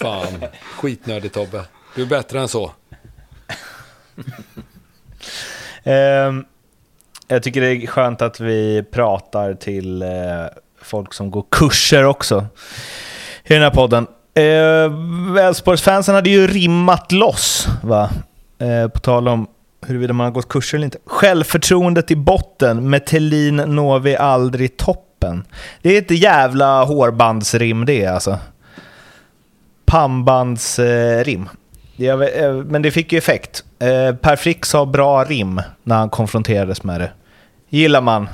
Fan, skitnödig Tobbe. Du är bättre än så. Ehm, jag tycker det är skönt att vi pratar till eh, folk som går kurser också i den här podden. Eh, Elfsborgsfansen hade ju rimmat loss, va? Eh, på tal om huruvida man har gått kurser eller inte. Självförtroendet i botten, med Thelin når vi aldrig toppen. Det är ett jävla hårbandsrim det alltså. Pannbandsrim. Eh, men det fick ju effekt. Eh, Per Frick sa bra rim när han konfronterades med det. Gillar man.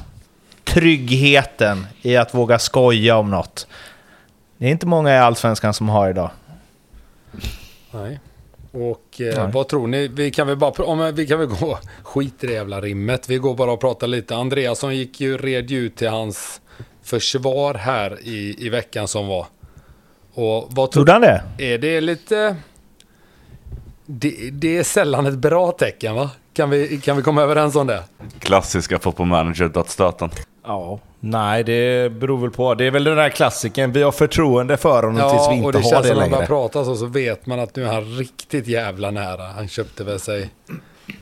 Tryggheten i att våga skoja om något. Det är inte många i Allsvenskan som har idag. Nej. Och eh, vad tror ni? Vi kan väl bara, om, vi kan väl gå, skit i det jävla rimmet. Vi går bara och pratar lite. Andreasson gick ju, red ju ut till hans försvar här i, i veckan som var. Och vad tror Gjorde han det? Är det lite... Det, det är sällan ett bra tecken va? Kan vi, kan vi komma överens om det? Klassiska football manager-dödsstöten. Ja. Nej, det beror väl på. Det är väl den där klassiken. Vi har förtroende för honom tills vi och inte det har känns det som när man börjar längre. prata så, så vet man att nu är han riktigt jävla nära. Han köpte väl sig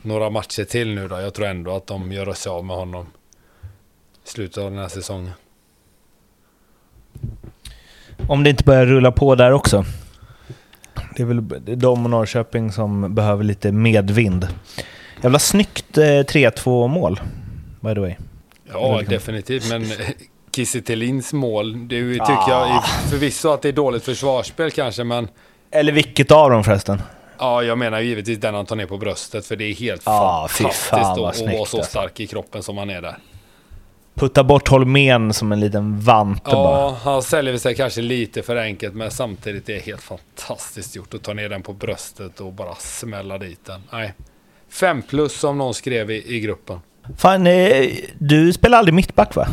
några matcher till nu då. Jag tror ändå att de gör sig av med honom i slutet av den här säsongen. Om det inte börjar rulla på där också. Det är väl de och Norrköping som behöver lite medvind. Jävla snyggt eh, 3-2 mål, by the way. Ja, definitivt. Men Kiese Thelins mål, det är ju- tycker jag i- förvisso att det är dåligt försvarsspel kanske, men Eller vilket av dem förresten? ja, jag menar givetvis den han tar ner på bröstet, för det är helt fy fantastiskt fan, att, vara så alltså. stark i kroppen som han är där. Putta bort Holmén som en liten vante bara. Ja, han säljer sig kanske lite för enkelt, men samtidigt är det helt fantastiskt gjort att ta ner den på bröstet och bara smälla dit den. Nej. Fem plus som någon skrev i, i gruppen. Fan, eh, du spelar aldrig mittback va?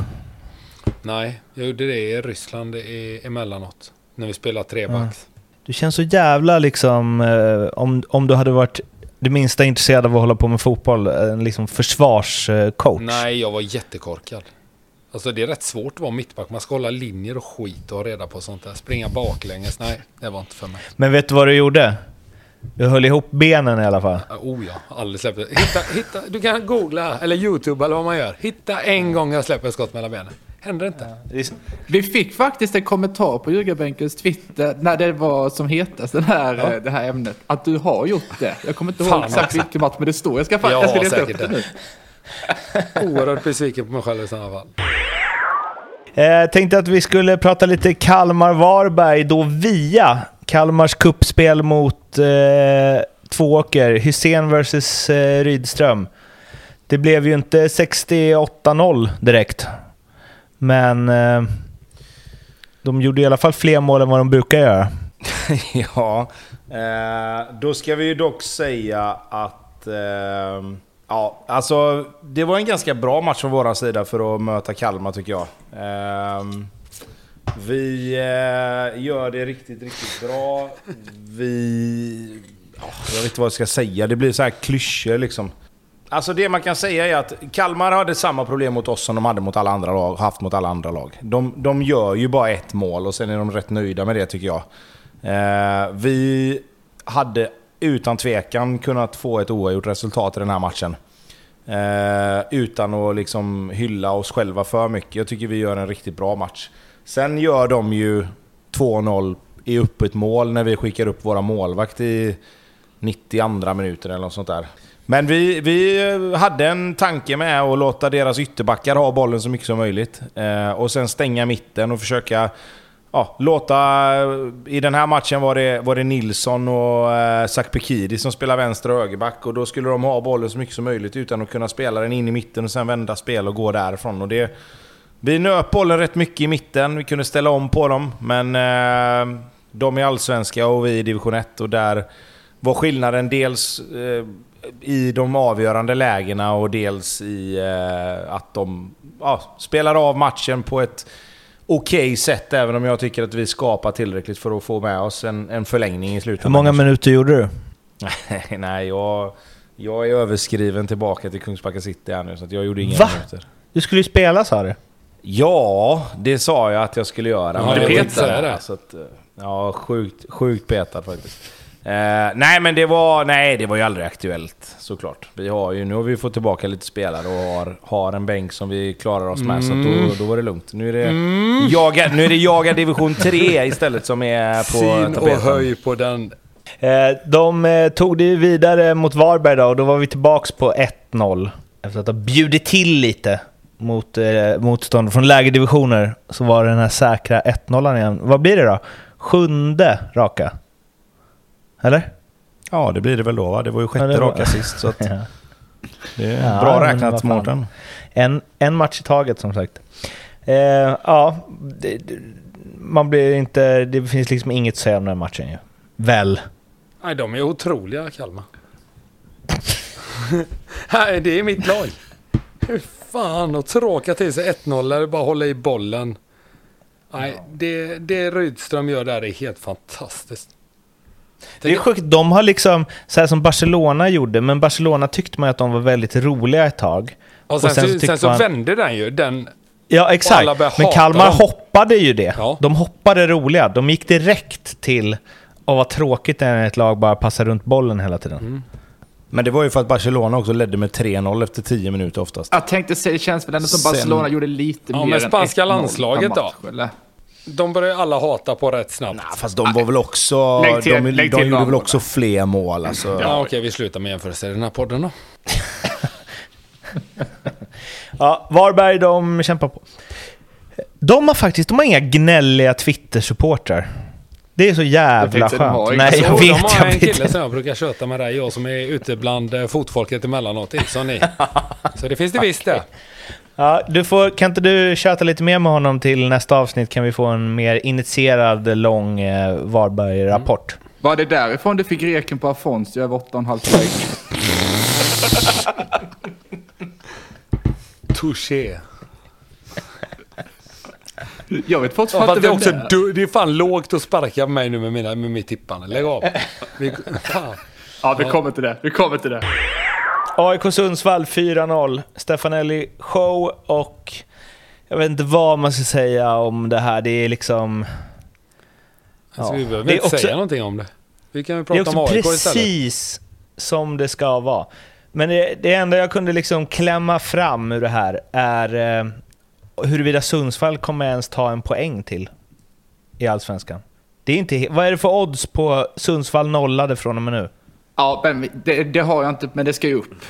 Nej, jag gjorde det i Ryssland i, emellanåt. När vi spelade trebacks. Du känns så jävla liksom, eh, om, om du hade varit det minsta intresserad av att hålla på med fotboll, en liksom försvarscoach. Nej, jag var jättekorkad. Alltså det är rätt svårt att vara mittback. Man ska hålla linjer och skit och ha reda på sånt där. Springa baklänges. Nej, det var inte för mig. Men vet du vad du gjorde? Du höll ihop benen i alla fall. Oh ja, aldrig släppt. Hitta, hitta, du kan googla, eller YouTube eller vad man gör. Hitta en gång jag släpper ett skott mellan benen. Händer inte. Vi fick faktiskt en kommentar på Ljugarbänkens Twitter när det var som hetast den här, Ja. eh, det här ämnet. Att du har gjort det. Jag kommer inte ihåg exakt alltså. vilken match, men det står. Jag ska, fa- Ja, jag ska leta upp det. nu. Oerhört besviken på mig själv i sådana fall. Eh, tänkte att vi skulle prata lite Kalmar-Varberg då via Kalmars kuppspel mot eh, Tvååker, Hussein vs eh, Rydström. Det blev ju inte 68-0 direkt, men eh, de gjorde i alla fall fler mål än vad de brukar göra. ja, eh, då ska vi ju dock säga att... Eh, Ja, alltså det var en ganska bra match från vår sida för att möta Kalmar tycker jag. Eh, vi eh, gör det riktigt, riktigt bra. Vi... Oh, jag vet inte vad jag ska säga, det blir så här klyschor liksom. Alltså det man kan säga är att Kalmar hade samma problem mot oss som de hade mot alla andra lag, haft mot alla andra lag. De, de gör ju bara ett mål och sen är de rätt nöjda med det tycker jag. Eh, vi hade utan tvekan kunnat få ett oavgjort resultat i den här matchen. Eh, utan att liksom hylla oss själva för mycket. Jag tycker vi gör en riktigt bra match. Sen gör de ju 2-0 i öppet mål när vi skickar upp våra målvakt i 92 minuter eller något sånt där. Men vi, vi hade en tanke med att låta deras ytterbackar ha bollen så mycket som möjligt. Eh, och sen stänga mitten och försöka ja, låta... Eh, I den här matchen var det, var det Nilsson och eh, Sakpekidi som spelade vänster och högerback. Och då skulle de ha bollen så mycket som möjligt utan att kunna spela den in i mitten och sen vända spel och gå därifrån. Och det, vi nöp bollen rätt mycket i mitten, vi kunde ställa om på dem. Men eh, de är allsvenska och vi i division 1 och där var skillnaden dels eh, i de avgörande lägena och dels i eh, att de ja, spelar av matchen på ett okej sätt. Även om jag tycker att vi skapar tillräckligt för att få med oss en, en förlängning i slutet. Hur många minuter gjorde du? Nej, nej jag, jag är överskriven tillbaka till Kungsbacka City här nu, så att jag gjorde inga Va? minuter. Du skulle ju spela sa du. Ja, det sa jag att jag skulle göra. Ja, men var petade. Så att, eh, ja, sjukt, sjukt petad faktiskt. Eh, nej, men det var, nej, det var ju aldrig aktuellt såklart. Vi har ju, nu har vi fått tillbaka lite spelare och har, har en bänk som vi klarar oss med, så att Mm. då, då var det lugnt. Nu är det, jaga, nu är det jaga division 3 istället som är på och tapeten. höj på den. Eh, de eh, tog det vidare mot Varberg då och då var vi tillbaks på 1-0. Efter att ha bjudit till lite mot eh, motstånd från lägre divisioner så var det den här säkra 1-0 igen. Vad blir det då? Sjunde raka? Eller? Ja, det blir det väl då va? Det var ju sjätte Ja, var- raka sist, så att Ja. det är Ja, bra räknat. Mårten. En, en match i taget som sagt. Eh, ja, det, man blir inte... Det finns liksom inget att säga om den här matchen ju. Väl? Nej, de är otroliga, Kalmar. Nej, det är mitt lag. Hur fan att tråka till sig 1-0 eller bara hålla i bollen. Nej, det, det Rydström gör där är helt fantastiskt. Det är sjukt, de har liksom, så här som Barcelona gjorde, men Barcelona tyckte man att de var väldigt roliga ett tag. Och sen, och sen så sen så man- vände den ju. Den, Ja, exakt. Men Kalmar dem. hoppade ju det. Ja. De hoppade roliga. De gick direkt till att vad tråkigt det är när ett lag bara passar runt bollen hela tiden. Mm. Men det var ju för att Barcelona också ledde med 3-0 efter 10 minuter oftast. Jag tänkte säga, det känns väl ändå som Sen- Barcelona gjorde lite Ja, mer men än spanska 1-0 landslaget då? Eller? De börjar ju alla hata på rätt snabbt. Ja, fast de var väl också... Lägg till- de lägg de till gjorde väl också fler mål alltså. Ja, okej, vi slutar med jämförelser i den här podden då. Ja, Varberg, de kämpar på. De har faktiskt de har inga gnälliga Twitter-supportrar. Det är så jävla de skönt. Nej, jag vet. de har Jag en vet. kille som jag brukar köta med dig, jag som är ute bland eh, fotfolket emellanåt, inte som ni. Så det finns det visst det. Ja, du får, kan inte du köta lite mer med honom till nästa avsnitt? Kan vi få en mer initierad, lång eh, Varberg-rapport? Var det därifrån du fick reken på Afonso över 8,5 poäng? Touché. Jag vet fortfarande är vem också det är. du, det är fan lågt att sparka mig nu med, mina, med mitt tippande. Lägg av. Vi. Ja, vi kommer till det. Vi kommer till det. AIK Sundsvall 4-0. Stefanelli show och jag vet inte vad man ska säga om det här. Det är liksom... Alltså, Ja. vi behöver Det är inte också- säga någonting om det. Vi kan ju Det är prata om AIK istället. precis som det ska vara. Men det, det enda jag kunde liksom klämma fram ur det här är eh, huruvida Sundsvall kommer ens ta en poäng till i Allsvenskan. Det är inte, vad är det för odds på Sundsvall nollade från och med nu? Ja, men det, det har jag inte, men det ska ju upp.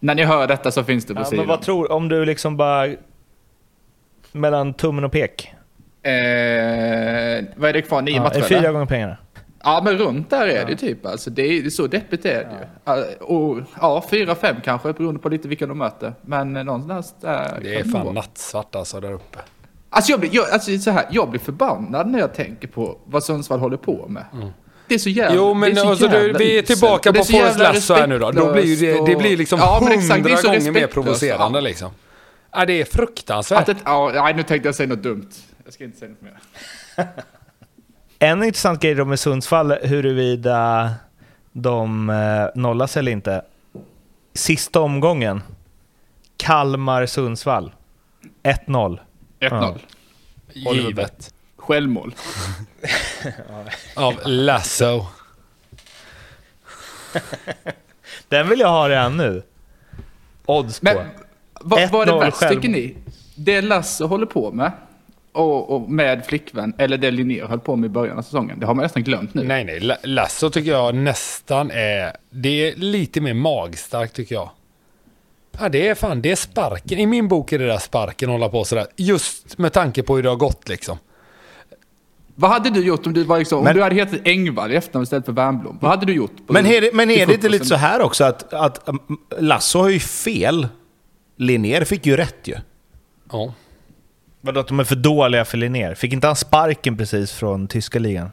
När ni hör detta så finns det på Ja, sidan. men vad tror om du liksom bara... Mellan tummen och pek? Eh, vad är det kvar? Nio Ja, matcher? är fyra gånger pengarna. Ja, men runt där är det ju typ. Alltså, det är, så deppigt är det ju. Ja. Och, ja, fyra, fem kanske, beroende på lite vilka de möter. Men eh, någonstans där Det är fan nattsvart alltså där uppe. Alltså, jag blir, jag, alltså så här, jag blir förbannad när jag tänker på vad Sundsvall håller på med. Det är så jävla Jo, men det är så alltså, du, jävla vi är tillbaka på Forrest Lasso här nu då. Då blir det, det blir liksom Ja, men exakt, det är hundra så gånger mer provocerande Ja. liksom. Ja, det är fruktansvärt. Att ett, ja, nej, nu tänkte jag säga något dumt. Jag ska inte säga något mer. En intressant grej då med Sundsvall, huruvida de eh, nollas eller inte. Sista omgången, Kalmar-Sundsvall. 1-0. 1-0. Givet. Självmål. Av Lasso. Den vill jag ha redan nu. Odds på. Men vad, vad är det 1-0 värst tycker ni? Det Lasse håller på med och, och med flickvän, eller det Linnér höll på med i början av säsongen, det har man nästan glömt nu. Nej, nej. La- Lasso tycker jag nästan är... Det är lite mer magstarkt tycker jag. Ja, det är fan, det är sparken. I min bok är det där sparken hålla på sådär. Just med tanke på hur det har gått liksom. Vad hade du gjort om du, var liksom, om Men- du hade hetat Engvall i efternamn istället för Wernbloom? Vad hade du gjort? Men är det, men är det inte lite så här också att, att um, Lasso har ju fel? Linnér fick ju rätt ju. Ja. Vadå att de är för dåliga för Linnér? Fick inte han sparken precis från tyska ligan?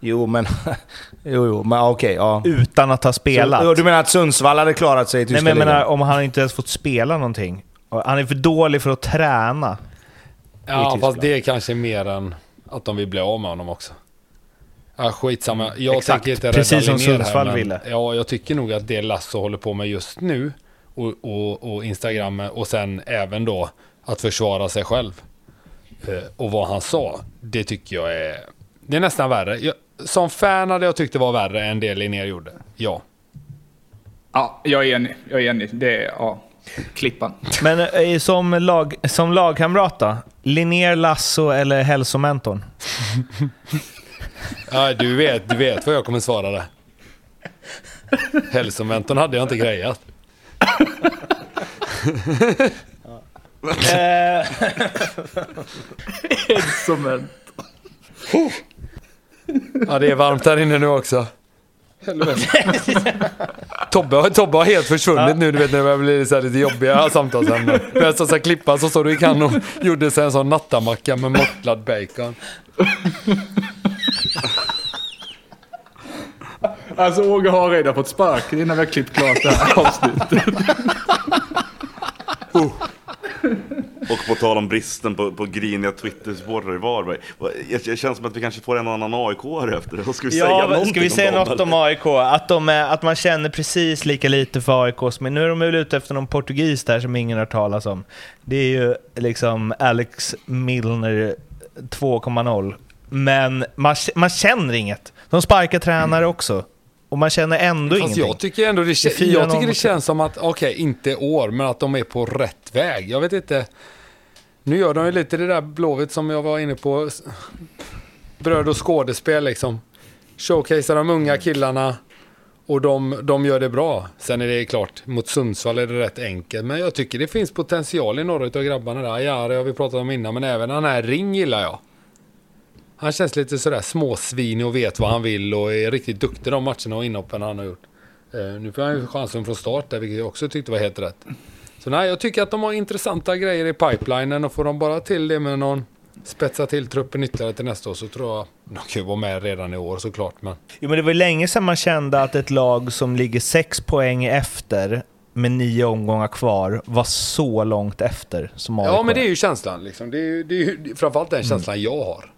Jo, men... jo, jo, men okej, ja. Utan att ha spelat? Så, du menar att Sundsvall hade klarat sig i tyska Nej men jag ligan? menar om han inte ens fått spela någonting. Han är för dålig för att träna. Ja, fast det är kanske mer än att de vill bli av med honom också. Ja, skitsamma. Jag Exakt. tänker inte Precis som här, Sundsvall men- ville. Ja, jag tycker nog att det Lasso håller på med just nu och, och, och Instagram och sen även då att försvara sig själv. Eh, och vad han sa, det tycker jag är... Det är nästan värre. Jag, som fan hade jag tyckt det var värre än det Linnér gjorde. Ja. Ja, jag är enig. Jag är enig. Det är, ja, klippan. Men eh, som, lag, som lagkamrat då? Linnér, Lasso eller hälsomentorn? ja du, vet, du vet vad jag kommer svara där. Hälsomentorn hade jag inte grejat. Som en... Ja, det är varmt här inne nu också. Helvete. Tobbe, Tobbe har helt försvunnit nu, du vet när det börjar bli så lite jobbiga samtalsämnen. När jag ska klippa så stod du i kan och gjorde sig en sån nattamacka med mortlad bacon. Alltså Åge har redan fått sparken innan vi har klippt klart det här avsnittet. Och på tal om bristen på, på griniga Twitter-supportrar i Varberg. Jag, jag känns som att vi kanske får en annan aik efter. Ska vi säga ja, någonting ska vi säga om något om eller? AIK? Att, de är, att man känner precis lika lite för AIK som... Nu är de väl ute efter någon portugis där som ingen har hört talas om. Det är ju liksom Alex Milner 2.0. Men man, man känner inget. De sparkar tränare också. Och man känner ändå Fast ingenting. jag tycker ändå det, Det är kä- 4-0 jag tycker det känns som att, okej, inte i år, men att de är på rätt väg. Jag vet inte. Nu gör de ju lite det där Blåvitt som jag var inne på. Bröd och skådespel liksom. Showcasear de unga killarna och de, de gör det bra. Sen är det klart, mot Sundsvall är det rätt enkelt. Men jag tycker det finns potential i några av grabbarna där. Ja, det har vi pratat om innan, men även den här Ring gillar jag. Han känns lite sådär småsvinig och vet vad han vill och är riktigt duktig de matcherna och inhoppen han har gjort. Eh, nu får han ju chansen från start där, vilket jag också tyckte var helt rätt. Så nej, jag tycker att de har intressanta grejer i pipelinen och får de bara till det med någon spetsa till truppen ytterligare till nästa år så tror jag de kan ju vara med redan i år såklart. Men Jo, men det var ju länge sedan man kände att ett lag som ligger sex poäng efter med nio omgångar kvar var så långt efter som AIK. ja, men det är ju känslan liksom. Det är ju, det är ju framförallt den känslan jag har.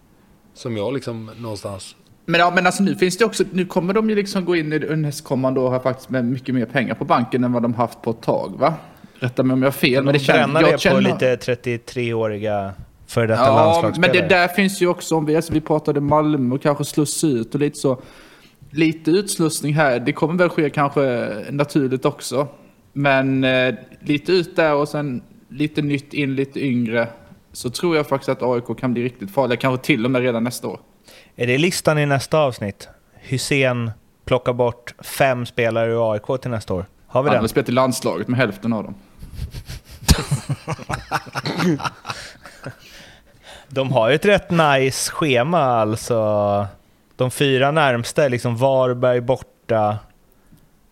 Som jag liksom någonstans... Men, ja, men alltså nu finns det också, nu kommer de ju liksom gå in i nästkommande år här faktiskt med mycket mer pengar på banken än vad de haft på ett tag va? Rätta mig om jag har fel. Men det bränna jag det på känner- lite 33-åriga före detta Ja, landslagsspelare. men det där finns ju också, om vi, alltså, vi pratade Malmö och kanske sluss ut och lite så. Lite utslussning här, det kommer väl ske kanske naturligt också. Men eh, lite ut där och sen lite nytt in, lite yngre. Så tror jag faktiskt att AIK kan bli riktigt farliga, kanske till och med redan nästa år. Är det listan i nästa avsnitt? Hussein plockar bort fem spelare ur AIK till nästa år. Har vi Han den? har spelat i landslaget med hälften av dem. De har ju ett rätt nice schema alltså. De fyra närmsta är liksom Varberg borta,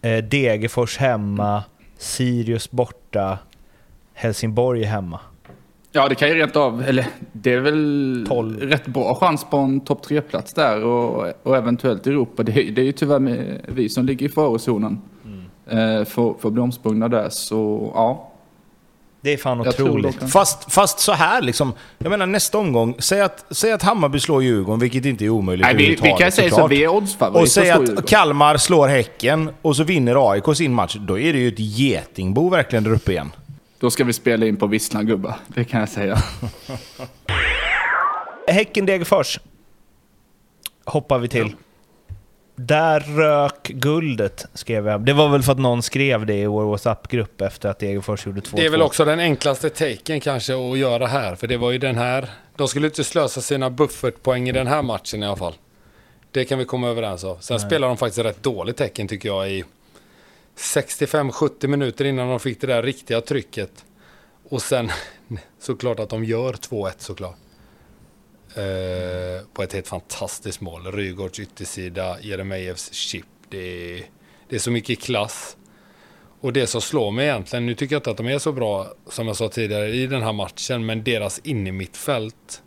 eh, Degerfors hemma, Sirius borta, Helsingborg hemma. Ja, det kan ju rent av, eller det är väl Tolv. rätt bra chans på en topp tre-plats där och, och eventuellt Europa. Det, är- det är ju tyvärr med, vi som ligger i farozonen eh, för, för att bli omsprungna där. Så ja, Det är fan otroligt. Fast, fast så här liksom. Jag menar nästa omgång. Säg att, säg att Hammarby slår Djurgården, vilket inte är omöjligt Nej, vi, vi kan säga så, vi är oddsfavoriter. Och säg att slå att Djurgården. Kalmar slår Häcken och så vinner AIK sin match. Då är det ju ett getingbo verkligen där uppe igen. Då ska vi spela in på Visslan gubbar, det kan jag säga. Häcken-Degerfors hoppar vi till. Där rök guldet, skrev jag. Det var väl för att någon skrev det i vår WhatsApp-grupp efter att Degerfors gjorde 2-2. Det är väl också den enklaste taken kanske att göra här. För det var ju den här. De skulle inte slösa sina buffertpoäng i den här matchen i alla fall. Det kan vi komma överens om. Sen spelar de faktiskt rätt dåligt tecken tycker jag i 65-70 minuter innan de fick det där riktiga trycket. Och sen såklart att de gör 2-1 såklart. Eh, på ett helt fantastiskt mål. Rygaards yttersida, Jeremejeffs chip. Det är, det är så mycket klass. Och det som slår mig egentligen, nu tycker jag inte att de är så bra som jag sa tidigare i den här matchen, men deras innermittfält,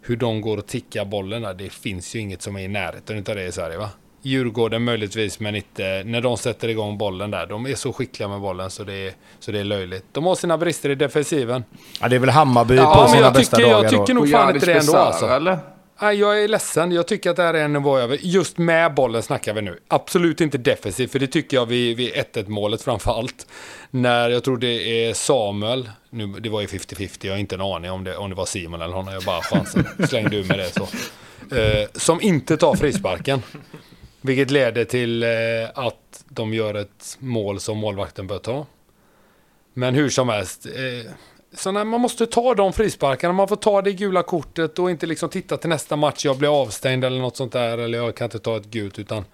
hur de går och tickar bollen där, det finns ju inget som är i närheten utav det i Sverige va? Djurgården möjligtvis, men inte när de sätter igång bollen där. De är så skickliga med bollen så det är, så det är löjligt. De har sina brister i defensiven. Ja, det är väl Hammarby Ja, på men sina jag bästa tycker- jag dagar. tycker då. nog fan inte det ändå, alltså. eller? Nej, jag är ledsen. Jag tycker att det här är en nivå över. Just med bollen snackar vi nu. Absolut inte defensivt, för det tycker jag vid, vid 1-1 målet framför allt. När jag tror det är Samuel, nu, det var ju 50-50, jag har inte en aning om det, om det var Simon eller honom, jag bara chansen. Slängde ur med det så. Eh, som inte tar frisparken. Vilket leder till eh, att de gör ett mål som målvakten bör ta. Men hur som helst. Eh, så när man måste ta de frisparkarna, man får ta det gula kortet och inte liksom titta till nästa match, jag blir avstängd eller något sånt där, eller jag kan inte ta ett gult, utan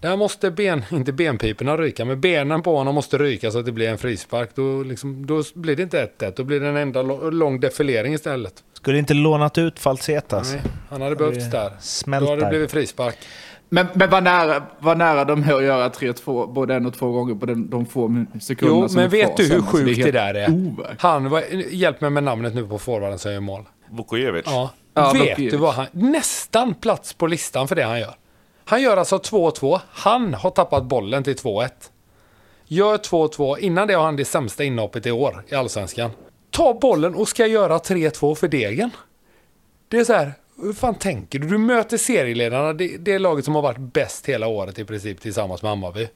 där måste ben, inte benpiporna ryka, men benen på honom måste ryka så att det blir en frispark. Då, liksom, då blir det inte 1-1, då blir det en enda lång defilering istället. Skulle inte lånat ut Falsetas. Nej, han hade behövts där. Då hade det blivit frispark. Men, men vad nära, vad nära de är att göra 3-2 både en och två gånger på den, de få sekunderna Jo, som men är vet kvar du hur sen. Sjukt det, helt där är? overkligt. Han, var, hjälp mig med namnet nu på forwarden som gör mål. Vukojevic. Ja. Ja, Vet Vukojevic. du vad han... Nästan plats på listan för det han gör. Han gör alltså 2-2. Han har tappat bollen till 2-1. Gör 2-2. Innan det har han det sämsta inhoppet i år i Allsvenskan. Ta bollen och ska göra 3-2 för Degen. Det är så här, hur fan tänker du? Du möter serieledarna, det, det är laget som har varit bäst hela året i princip tillsammans med Hammarby.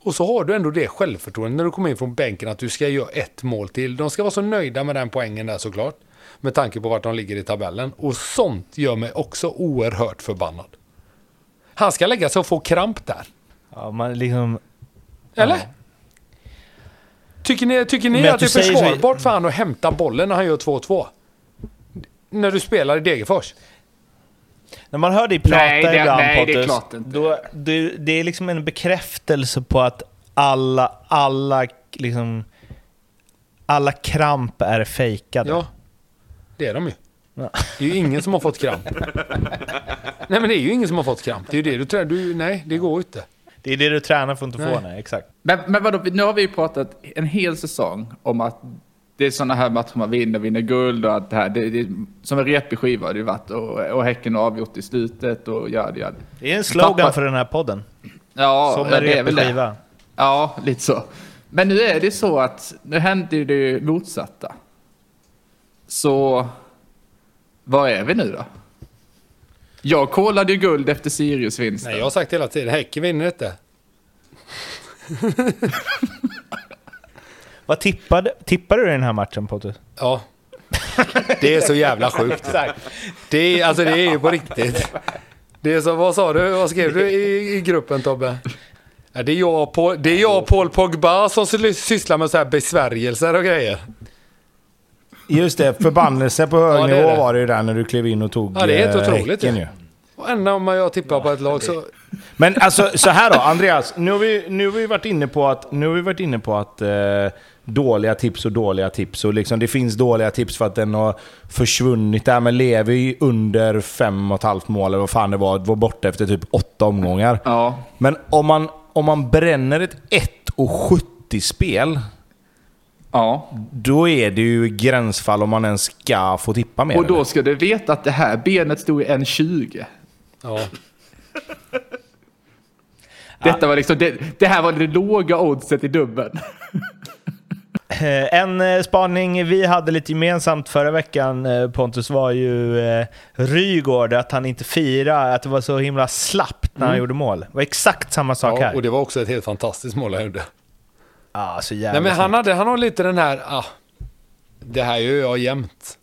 Och så har du ändå det självförtroendet när du kommer in från bänken att du ska göra ett mål till. De ska vara så nöjda med den poängen där såklart. Med tanke på vart de ligger i tabellen. Och sånt gör mig också oerhört förbannad. Han ska lägga sig och få kramp där. Ja, man liksom... Eller? Ja. Tycker ni, tycker ni att att det är säger så- försvarbart för han att hämta bollen när han gör 2-2? När du spelar i Degerfors? När man hör dig prata Nej, det- ibland nej, det är Pontus, klart inte. Då, du, det är liksom en bekräftelse på att alla, alla, liksom, alla kramp är fejkade. Ja, det är de ju. Ja. Det är ju ingen som har fått kramp. Nej men det är ju ingen som har fått kramp. Det är ju det du tror. Du, nej, det går ju inte. Det är det du tränar för att inte få, Nej. nej. Exakt. Men, men vadå, nu har vi ju pratat en hel säsong om att det är sådana här matcher man vinner, vinner guld och allt det här. Det, det, som en repig skiva har det varit och, och Häcken har avgjort i slutet och ja, det, ja. Det är en slogan Pappa- för den här podden. Ja, Som en det repig det. skiva. Ja, lite så. Men nu är det så att nu händer det ju motsatta. Så var är vi nu då? Jag kollade ju guld efter Sirius-vinsten. Nej, jag har sagt hela tiden. Häcken vinner inte. Vad tippade, tippade du i den här matchen Pontus? Ja. Det är så jävla sjukt. Det är, alltså det är ju på riktigt. Det är så, vad sa du? Vad skrev du i, i gruppen Tobbe? Ja, det, är jag, Paul- det är jag och Paul Pogba som sy- sysslar med så här besvärjelser och grejer. Just det, förbannelse på hög Ja, nivå det. var det ju där när du klev in och tog Ja, det är helt eh, otroligt ju. Och ända om jag tippar på ett lag så... Men alltså så här då, Andreas. Nu har vi, nu har vi varit inne på att, nu har vi varit inne på att eh, dåliga tips och dåliga tips. Och liksom, det finns dåliga tips för att den har försvunnit. Där med Levi under fem och ett halvt mål, eller vad fan det var, var borta efter typ åtta omgångar. Ja, Men om man, om man bränner ett 1,70 spel, ja. då är det ju gränsfall om man ens ska få tippa mer. Och då eller? ska du veta att det här benet stod i 1,20. Ja. Detta var liksom, det, det här var det låga oddset i dubbeln. Eh, En eh, spaning vi hade lite gemensamt förra veckan eh, Pontus var ju Rygård, att han inte firade, att det var så himla slappt när han gjorde mål. Det var exakt samma sak ja, här. och det var också ett helt fantastiskt mål han gjorde. Ah, så jävla Nej men han, hade, han har lite den här... Ah, det här gör jag jämt.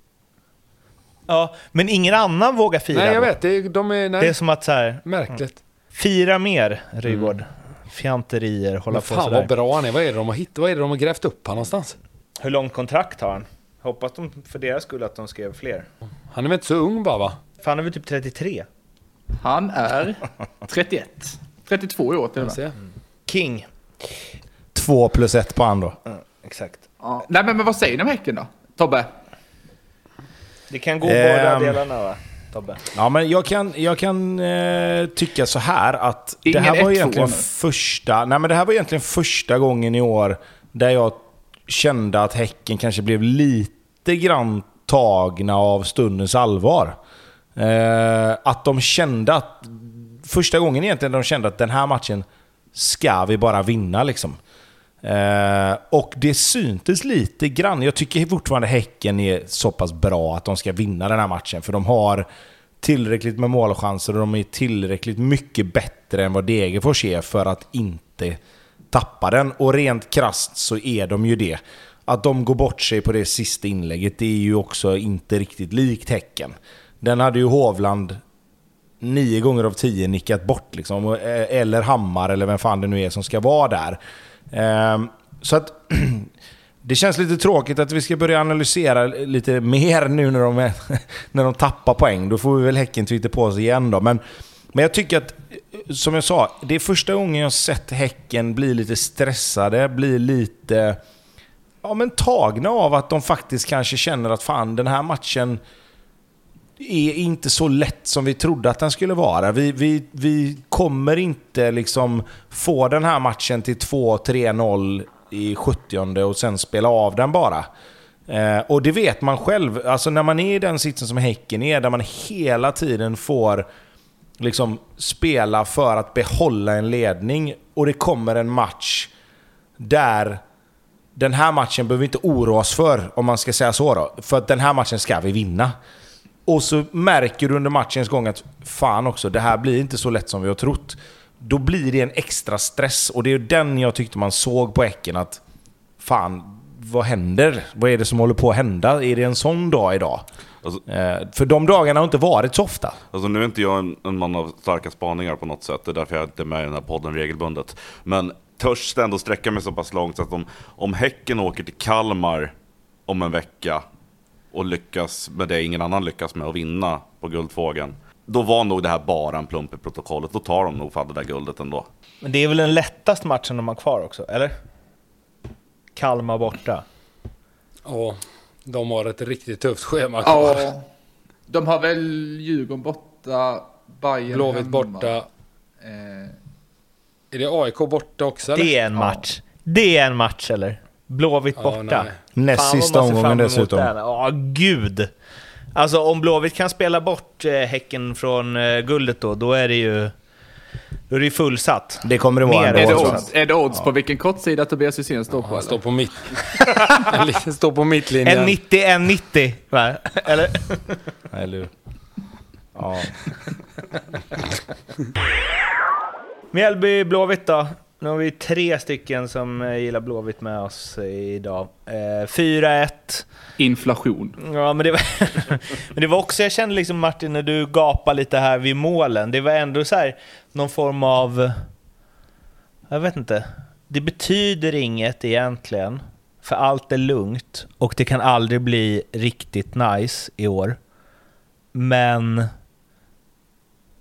Ja, men ingen annan vågar fira. Nej jag vet, det, de är... Nej, Det är som att så här, märkligt. fira mer Rygård. Fjanterier, hålla Men på fan sådär. vad bra han är. Vad är det de har hittat? Vad är det de har grävt upp han någonstans? Hur långt kontrakt har han? Hoppas de för deras skull att de skrev fler. Han är väl inte så ung bara va? För han är väl typ 33? Han är 31. 32 i år till och Jag med. King. Två plus ett på han då. Exakt. Ja. Nej men, men vad säger ni om Häcken då? Tobbe? Det kan gå Ehm. båda delarna va, Tobbe? Ja, men jag kan, jag kan eh, tycka så här att Ingen det här var 1-2 egentligen första... Nej, men det här var egentligen första gången i år där jag kände att Häcken kanske blev lite grann tagna av stundens allvar. Eh, att de kände att... Första gången egentligen de kände att den här matchen ska vi bara vinna liksom. Eh, och det syntes lite grann. Jag tycker fortfarande Häcken är så pass bra att de ska vinna den här matchen. För de har tillräckligt med målchanser och de är tillräckligt mycket bättre än vad Degerfors är för att inte tappa den. Och rent krasst så är de ju det. Att de går bort sig på det sista inlägget, det är ju också inte riktigt likt Häcken. Den hade ju Hovland nio gånger av tio nickat bort. Liksom. Eh, eller Hammar, eller vem fan det nu är som ska vara där. Ehm, så att det känns lite tråkigt att vi ska börja analysera lite mer nu när de, är, när de tappar poäng. Då får vi väl Häcken Twitter på oss igen då. Men, men jag tycker att, eh, som jag sa, det är första gången jag sett Häcken bli lite stressade, bli lite ja, men tagna av att de faktiskt kanske känner att fan, den här matchen är inte så lätt som vi trodde att den skulle vara. Vi, vi, vi kommer inte liksom få den här matchen till 2-3-0 i 70 och sen spela av den bara. Eh, och det vet man själv. Alltså när man är i den sitsen som Häcken är, där man hela tiden får liksom spela för att behålla en ledning och det kommer en match där den här matchen behöver vi inte oroa oss för, om man ska säga så då. För att den här matchen ska vi vinna. Och så märker du under matchens gång att fan också, det här blir inte så lätt som vi har trott. Då blir det en extra stress och det är den jag tyckte man såg på Häcken att fan, vad händer? Vad är det som håller på att hända? Är det en sån dag idag? Alltså- Eh, för de dagarna har inte varit så ofta. Alltså nu är inte jag en, en man av starka spaningar på något sätt. Det är därför jag inte är med i den här podden regelbundet. Men törs det ändå sträcka mig så pass långt så att om, om Häcken åker till Kalmar om en vecka och lyckas med det ingen annan lyckas med att vinna på Guldfågeln. Då var nog det här bara en plump i protokollet. Då tar de nog fan det där guldet ändå. Men det är väl den lättaste matchen de har kvar också, eller? Kalmar borta. Ja, de har ett riktigt tufft schema kvar. Ja. De har väl Djurgården borta, Bayern Blåvitt borta. Eh, Är det AIK borta också eller? Det är en match. Det är en match, eller? Blåvitt Ja, borta. nej. Näst sista omgången dessutom. Ja, gud. Alltså om Blåvitt kan spela bort eh, Häcken från eh, guldet då, då är det ju... Då är det ju fullsatt. Det kommer det vara Mer ändå. är, det odds, är det odds på vilken kortsida Tobias Hysén står på? Eller? står på mitt... Står på mittlinjen. En 90, en 90. Va? Eller? Eller hur? Ja. Mjällby Blåvitt då. Nu har vi tre stycken som eh, gillar Blåvitt med oss idag. Eh, 4-1. Inflation. Ja, men det, var, men det var också, jag kände liksom Martin, när du gapade lite här vid målen, det var ändå så här någon form av... Jag vet inte. Det betyder inget egentligen, för allt är lugnt och det kan aldrig bli riktigt nice i år. Men...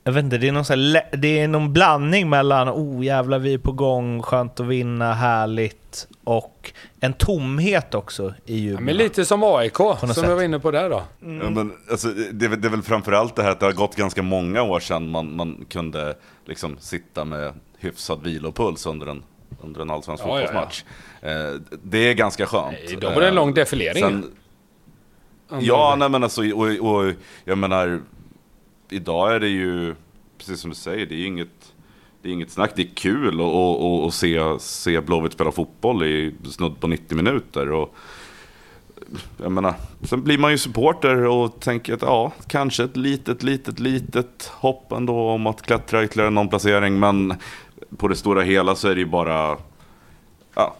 Jag vet inte, det är någon, så här, det är någon blandning mellan oh jävlar vi är på gång, skönt att vinna, härligt och en tomhet också i Ja, jubeln. men lite som AIK, som något jag sätt. var inne på där då. Ja, men, alltså, det, är väl- det är väl framförallt det här att det har gått ganska många år sedan man, man kunde liksom sitta med hyfsad vilopuls under en, under en allsvensk Ja, ja, ja. fotbollsmatch. Eh, det är ganska skönt. Nej, då var det en lång defilering. Sen, ja, nej men alltså, och, och jag menar, idag är det ju, precis som du säger, det är inget, det är inget snack. Det är kul att och, och, och se, se Blåvitt spela fotboll i snudd på 90 minuter. Och, jag menar, sen blir man ju supporter och tänker att ja, kanske ett litet, litet, litet hopp ändå om att klättra ytterligare någon placering. Men på det stora hela så är det ju bara, ja,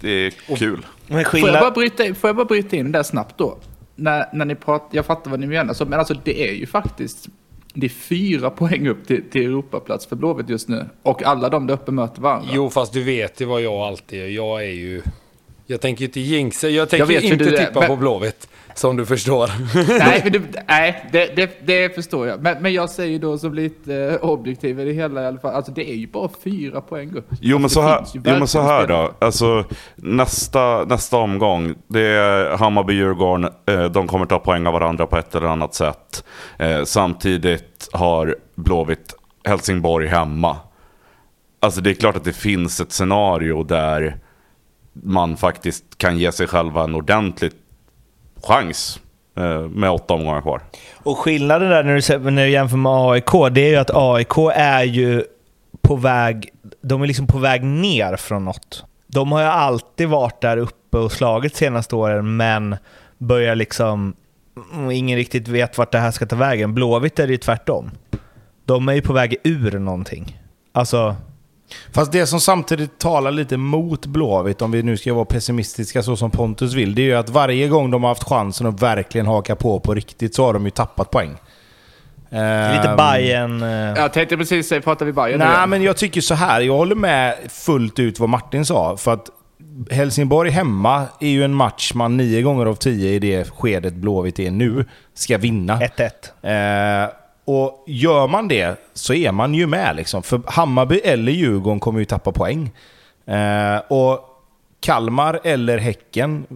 det är kul. Men Får jag, bara bryta, in- får jag bara bryta in där snabbt då? När, när ni pratar, jag fattar vad ni menar, så, men alltså det är ju faktiskt det är fyra poäng upp till, till Europaplats för Blåvitt just nu. Och alla de där uppe möter varandra. Jo, fast du vet ju vad jag alltid är. Jag är ju... Jag tänker inte jinxa. Jag tänker vet hur inte tippa men- på Blåvitt. Som du förstår. Nej, men det, nej det, det, det förstår jag. Men, men jag säger då som lite eh, objektiv i det hela i alla fall. Alltså det är ju bara fyra poäng upp. Jo men, Alltså, så här, jo men så här då. Alltså, nästa, nästa omgång, det är Hammarby-Djurgården. Eh, de kommer ta poäng av varandra på ett eller annat sätt. Eh, samtidigt har Blåvitt Helsingborg hemma. Alltså det är klart att det finns ett scenario där man faktiskt kan ge sig själva en ordentlig chans eh, med åtta omgångar kvar. Och skillnaden där när du, ser- när du jämför med AIK, det är ju att AIK är ju på väg, de är liksom på väg ner från något. De har ju alltid varit där uppe och slagit senaste åren, men börjar liksom... Mm, ingen riktigt vet vart det här ska ta vägen. Blåvitt är det ju tvärtom. De är ju på väg ur någonting. Alltså, Fast det som samtidigt talar lite mot Blåvitt, om vi nu ska vara pessimistiska så som Pontus vill, det är ju att varje gång de har haft chansen att verkligen haka på på riktigt så har de ju tappat poäng. lite Ehm, Bayern eh, Jag tänkte precis säga, pratar vi Bayern Nej, men jag tycker så här. Jag håller med fullt ut vad Martin sa. För att Helsingborg hemma är ju en match man nio gånger av tio i det skedet Blåvitt är nu ska vinna. 1-1. Och gör man det så är man ju med. Liksom. För Hammarby eller Djurgården kommer ju tappa poäng. Eh, och Kalmar eller Häcken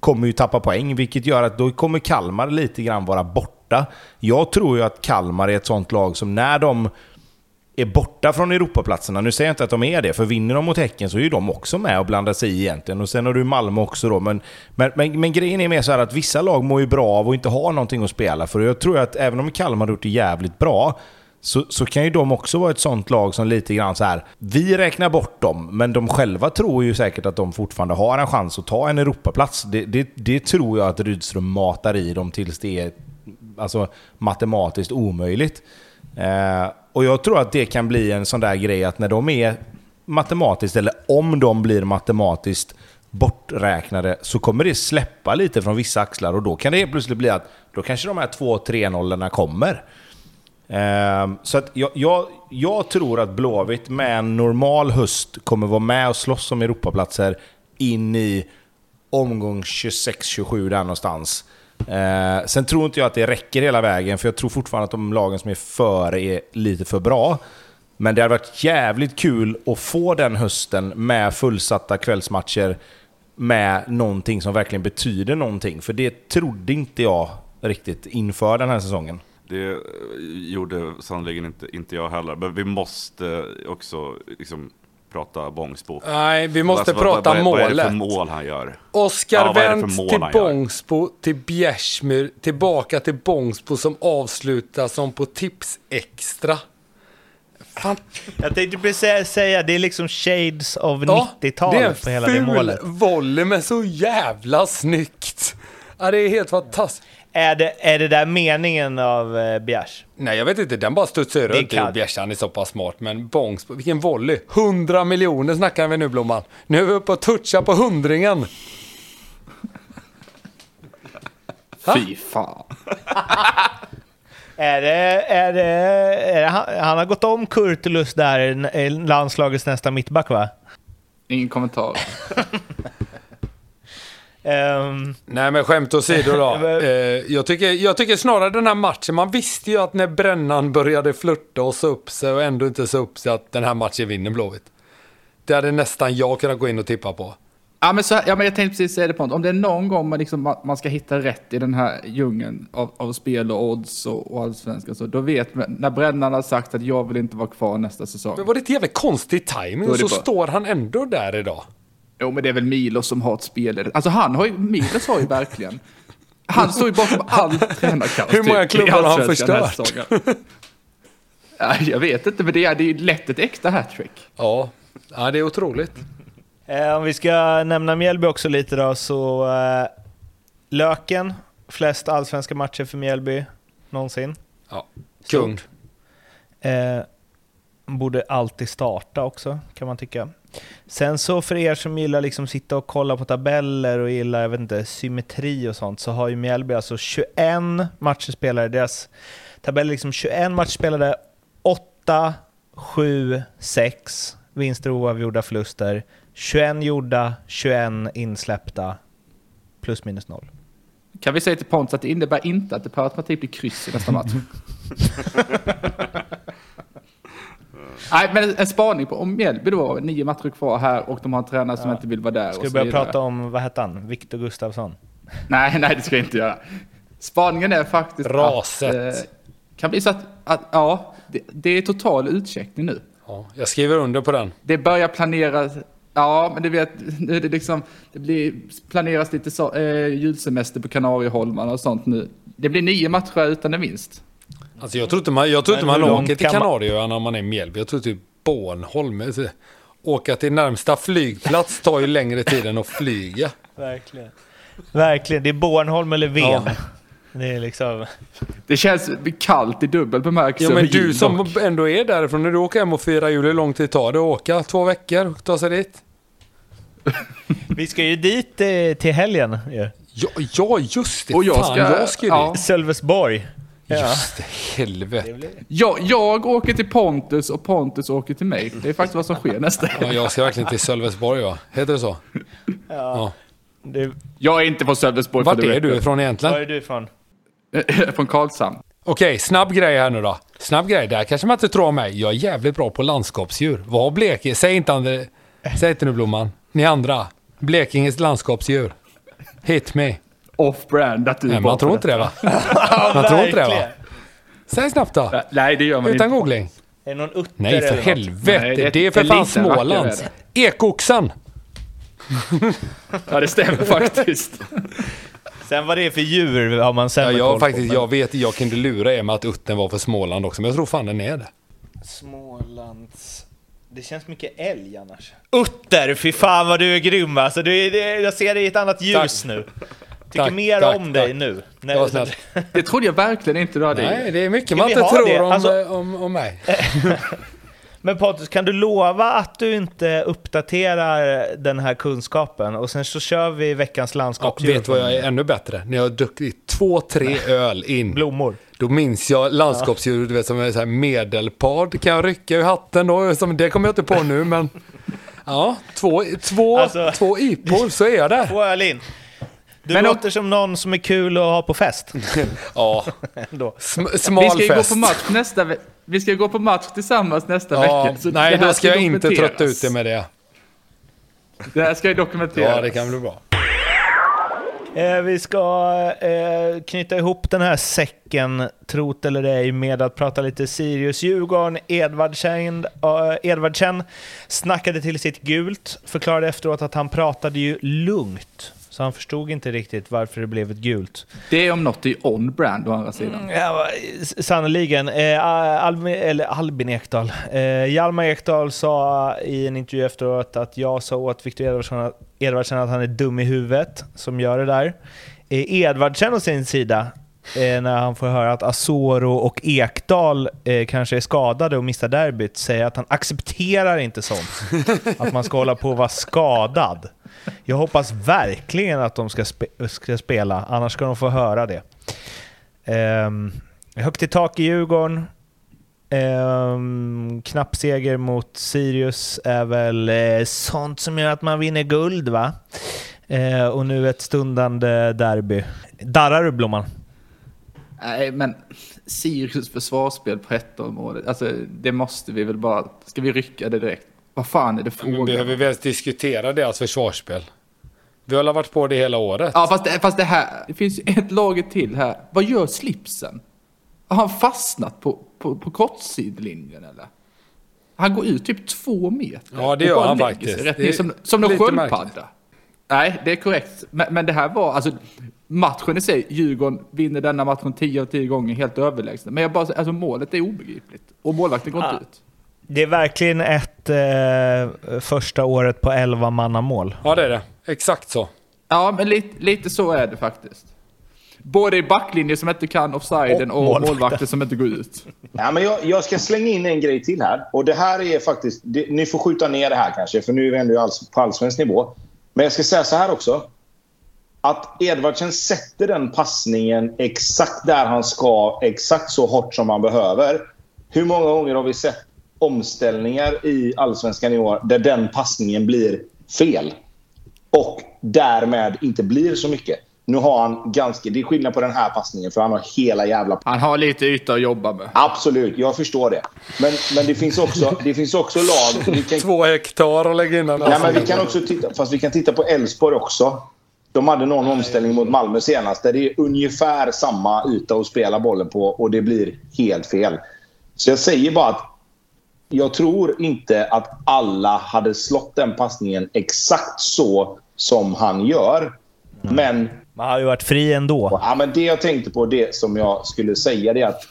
kommer ju tappa poäng, vilket gör att då kommer Kalmar lite grann vara borta. Jag tror ju att Kalmar är ett sånt lag som när de är borta från Europaplatserna, nu säger jag inte att de är det, för vinner de mot Häcken så är ju de också med och blandar sig i egentligen. Och sen har du Malmö också då, men, men, men, men grejen är mer så här att vissa lag mår ju bra av att inte ha någonting att spela för. Jag tror att även om Kalmar har gjort det jävligt bra, så, så kan ju de också vara ett sånt lag som lite grann så här. Vi räknar bort dem, men de själva tror ju säkert att de fortfarande har en chans att ta en Europaplats. Det, det, det tror jag att Rydström matar i dem tills det är alltså, matematiskt omöjligt. Eh, och jag tror att det kan bli en sån där grej att när de är matematiskt, eller om de blir matematiskt borträknade så kommer det släppa lite från vissa axlar och då kan det helt plötsligt bli att då kanske de här 2-3 nollorna kommer. Ehm, så att jag, jag, jag tror att Blåvitt med en normal höst kommer vara med och slåss om Europaplatser in i omgång 26-27 där någonstans. Eh, sen tror inte jag att det räcker hela vägen, för jag tror fortfarande att de lagen som är före är lite för bra. Men det hade varit jävligt kul att få den hösten med fullsatta kvällsmatcher med någonting som verkligen betyder någonting. För det trodde inte jag riktigt inför den här säsongen. Det gjorde sannoliken inte, inte jag heller. Men vi måste också liksom, prata Bångsbo. Nej, vi måste Alltså, vad- prata vad, vad är det målet. för mål han gör? Oskar Ja, vad är det Wendt till? Bångsbo, till Bjärsmyr, tillbaka till Bångsbo som avslutar som på tips extra. Fan, Jag tänkte precis säga, det är liksom shades of ja, det är 90-talet på hela det en målet. ful volley men så jävla snyggt. Ja, det är helt fantastiskt. Är det, är det där meningen av eh, Bjärs? Nej, jag vet inte. Den bara studsar runt. kallt. Bjärsan är så pass smart. Men Bångsbo, vilken volley. 100 miljoner snackar vi nu, Blomman. Nu är vi uppe och touchar på hundringen. Fy fan. Är det, är det, är det, han, han har gått om Kurtulus där, landslagets nästa mittback va? Ingen kommentar. Ehm, Nej men skämt åsido då. eh, jag, tycker, jag tycker snarare den här matchen, man visste ju att när Brännan började flirta och sa upp sig och ändå inte sa upp sig att den här matchen vinner Blåvitt. Det hade nästan jag kunnat gå in och tippa på. Ja men, så, här- ja, men jag tänkte precis säga det på Om det är någon gång man, liksom, man, ska hitta rätt i den här djungeln av, av spel och odds och, och allsvenskan, så då vet man, när Brännan har sagt att jag vill inte vara kvar nästa säsong. Men var det inte jävligt konstig timing och så bara- står han ändå där idag. Jo men det är väl Milos som har ett spel. Alltså han har ju, Milos har ju verkligen. Han står ju bakom all tränarkaos. Hur många typ, klubbar har han förstört? Ja, jag vet inte, men det är, det är ju lätt ett äkta hattrick. Ja, ja det är otroligt. eh, om vi ska nämna Mjällby också lite då, så eh, Löken, flest allsvenska matcher för Mjällby någonsin. Ja, kung. Eh, borde alltid starta också, kan man tycka. Sen så för er som gillar liksom sitta och kolla på tabeller och gillar, jag vet inte, symmetri och sånt, så har ju Mjällby alltså 21 matcher spelare. Deras tabell är liksom 21 matcher spelade, 8, 7, 6 vinster, oavgjorda, förluster. 21 gjorda, 21 insläppta, plus minus noll. Kan vi säga till Pontus att det innebär inte att det per automatik blir kryss i nästa match? Nej, men en spaning på om Mjällby då, nio matcher kvar här och de har en tränare som inte vill vara där. Ska vi börja vidare. prata om, vad hette han, Viktor Gustafsson? Nej, nej, det ska jag inte göra. Spaningen är faktiskt Raset. att... Eh, kan bli så att, att ja, det, det är total utcheckning nu. Ja, jag skriver under på den. Det börjar planeras, ja, men du vet, nu är det liksom, det blir, planeras lite så, eh, julsemester på Kanarieholmarna och sånt nu. Det blir nio matcher utan en vinst. Alltså jag tror inte man, jag tror inte man åker till Kanarieöarna om man är i Mjällby. Jag tror typ Bornholm. Alltså, Åka till närmsta flygplats tar ju längre tid än att flyga. Verkligen. Verkligen, det är Bornholm eller Ven. Ja. Det är liksom... Det känns kallt i dubbel bemärkelse. Ja men du som dock. ändå är därifrån, när du åker hem och firar jul, hur lång tid tar det att åka? Två veckor? och Ta sig dit? Vi ska ju dit eh, till helgen. Ja, ja just det. Och jag Fan, ska- jag ska ju ja. dit. Sölvesborg. Ja. Just det, helvete. Jag, jag åker till Pontus och Pontus åker till mig. Det är faktiskt vad som sker nästa Ja, helg. jag ska verkligen till Sölvesborg va? Heter det så? Ja. Du, Jag är inte på Sölvesborg Vart är du ifrån egentligen? var är du ifrån? jag. Från Karlshamn. Okej, snabb grej här nu då. Snabb grej, där kanske man inte tror mig. Jag är jävligt bra på landskapsdjur. Vad har Blekinge? Säg inte, andre... Säg inte nu Blomman. Ni andra. Blekinges landskapsdjur. Hit me. Off-brand att du Nej, man tror inte det va? Man tror inte det va? Säg snabbt då. Nej, det gör man Utan inte. googling. Är det någon utter Nej, för helvete. Nej, det, det- är för det är fan lite vackert Smålands. är Ekoxan. Ja, det stämmer faktiskt. Sen vad det är för djur har man Ja, sämre jag, koll faktiskt, på. jag vet, jag kunde lura er med att utten var för Småland också, men jag tror fan den är det. Smålands... Det känns mycket älg annars. Utter, fy fan vad du är grym alltså. Du jag ser dig i ett annat ljus Tack. nu. Tycker Tack, mer tack, om tack. dig nu. Det var. Det trodde jag verkligen inte du hade. Nej, det är mycket Ska man inte tror det? om, Alltså- eh, om, om mig. Men Pontus, kan du lova att du inte uppdaterar den här kunskapen och sen så kör vi veckans Ja, landskapsdjur? vet du vad jag är ännu bättre? När jag har druckit två, tre öl in. Blommor. Då minns jag landskapsdjur, du vet som är så här medelpad. Kan jag rycka ur hatten då? Som, det kommer jag inte på nu men... Ja, två, två, Alltså- två IPor så är jag där. Två öl in. Du Men låter som någon som är kul att ha på fest. Ja, Ändå. sm- Vi smal ska ju gå fest. på match nästa ve- Vi ska gå på match tillsammans nästa Ja, vecka. så nej, då ska jag inte trötta ut det med det. Det här ska ju dokumenteras. Ja, det kan bli bra. Eh, vi ska eh, knyta ihop den här säcken, trot eller ej, med att prata lite Sirius-Djurgården. Edvardsen, uh, Edvardsen snackade till sitt gult, förklarade efteråt att han pratade ju lugnt. Så han förstod inte riktigt varför det blev ett gult. Det om något är on-brand å andra sidan. Ja, s- sannoliken. Eh, Albin, eller Albin Ekdal. Eh, Hjalmar Ekdal sa i en intervju efteråt att jag sa åt Viktor Edvardsson att, Edvardsen att han är dum i huvudet som gör det där. Eh, Edvardsen å sin sida, eh, när han får höra att Asoro och Ekdal eh, kanske är skadade och missar derbyt, säger att han accepterar inte sånt. att man ska hålla på att vara skadad. Jag hoppas verkligen att de ska, spe- ska spela, annars ska de få höra det. Um, högt i tak i Djurgården. Um, knapp seger mot Sirius är väl eh, sånt som gör att man vinner guld va? Eh, och nu ett stundande derby. Darrar du Blomman? Nej, men Sirius försvarsspel på ett område. Alltså, det måste vi väl bara... Ska vi rycka det direkt? Vad fan är det Men frågan behöver vi ens diskutera deras försvarsspel? Vi har varit på det hela året. Ja, fast det, fast det här... Det finns ju ett lager till här. Vad gör slipsen? Har han fastnat på, på, på kortsidlinjen eller? Han går ut typ två meter. Ja, det gör han faktiskt. Rätt ner som, som en lite sköldpadda. Nej, det är korrekt. Men, men det här var, alltså matchen i sig, Djurgården vinner denna matchen 10 av 10 gånger helt överlägset. Men jag bara, alltså målet är obegripligt. Och målvakten går Ah. inte ut. Det är verkligen ett eh, första året på 11 mannamål. Ja, det är det. Exakt så. Ja, men lite, lite så är det faktiskt. Både i backlinjen som inte kan offsiden Och och, målvakten som inte går ut. Ja, men jag, jag ska slänga in en grej till här. Och det här är faktiskt... Det, ni får skjuta ner det här kanske, för nu är vi ändå alls, på allsvensk nivå. Men jag ska säga så här också. Att Edvardsen sätter den passningen exakt där han ska, exakt så hårt som han behöver. Hur många gånger har vi sett omställningar i allsvenskan i år där den passningen blir fel? Och därmed inte blir så mycket. Nu har han ganska... Det är skillnad på den här passningen, för han har hela jävla Han har lite yta att jobba med. Absolut, jag förstår det. Men, men det, finns också, det finns också lag... Kan, Två hektar och lägga in den. nej, men vi kan också titta, fast vi kan titta på Elfsborg också. De hade någon omställning mot Malmö senast där det är ungefär samma yta att spela bollen på och det blir helt fel. Så jag säger bara att jag tror inte att alla hade slått den passningen exakt så som han gör. Men Man har ju varit fri ändå. Ja, men det jag tänkte på, det som jag skulle säga, det är att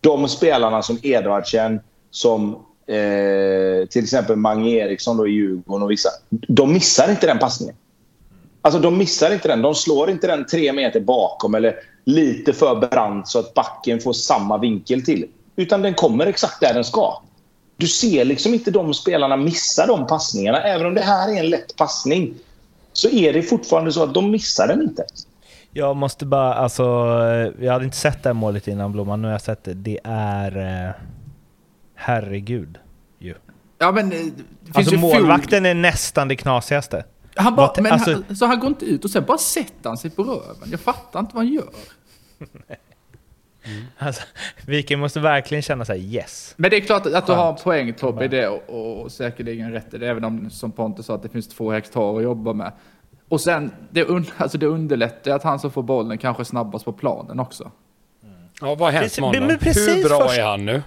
de spelarna som Edvardsen, som eh, till exempel Mange Eriksson då i Djurgården och vissa, de missar inte den passningen. Alltså de missar inte den. De slår inte den tre meter bakom eller lite för brant så att backen får samma vinkel till. Utan den kommer exakt där den ska. Du ser liksom inte de spelarna missa de passningarna. Även om det här är en lätt passning så är det fortfarande så att de missar den inte. Jag måste bara, alltså, jag hade inte sett det här målet innan Blomman, nu har jag sett det. Det är... Eh, herregud. Ju. Ja, men eh, det finns Alltså ju målvakten är nästan det knasigaste. Han bara, men alltså- han, så han går inte ut och sen bara sätter han sig på röven. Jag fattar inte vad han gör. Alltså, Viking måste verkligen känna sig yes. Men det är klart att du har en poäng Tobbe i det och, och säkerligen rätt i det. Även om som Pontus sa att det finns två hektar att jobba med. Och sen, det, un, alltså det underlättar att han som får bollen kanske snabbast på planen också. Ja, vad har hänt med honom? Hur bra först- är han nu?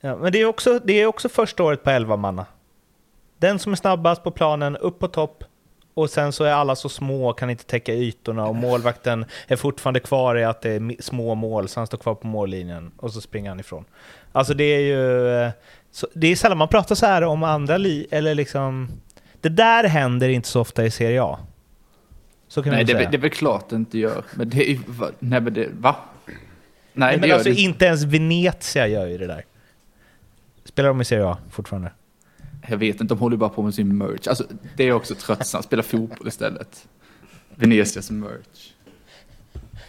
Ja, men det är, också, det är också första året på 11 manna. Den som är snabbast på planen, upp på topp. Och sen så är alla så små och kan inte täcka ytorna och målvakten är fortfarande kvar i att det är små mål, så han står kvar på mållinjen och så springer han ifrån. Alltså det är ju... eh, Så, det är sällan man pratar så här om andra li... Eller liksom... Det där händer inte så ofta i Serie A. Så kan Nej, man det, säga. det är väl klart det inte gör. Men det är ju... va- Nej, men det... Va? Nej, Nej, det men gör alltså det inte. inte ens Venezia gör ju det där. Spelar de i Serie A fortfarande? Jag vet inte, de håller bara på med sin merch. Alltså, det är också tröttsamt. Spela fotboll istället. Venetias merch.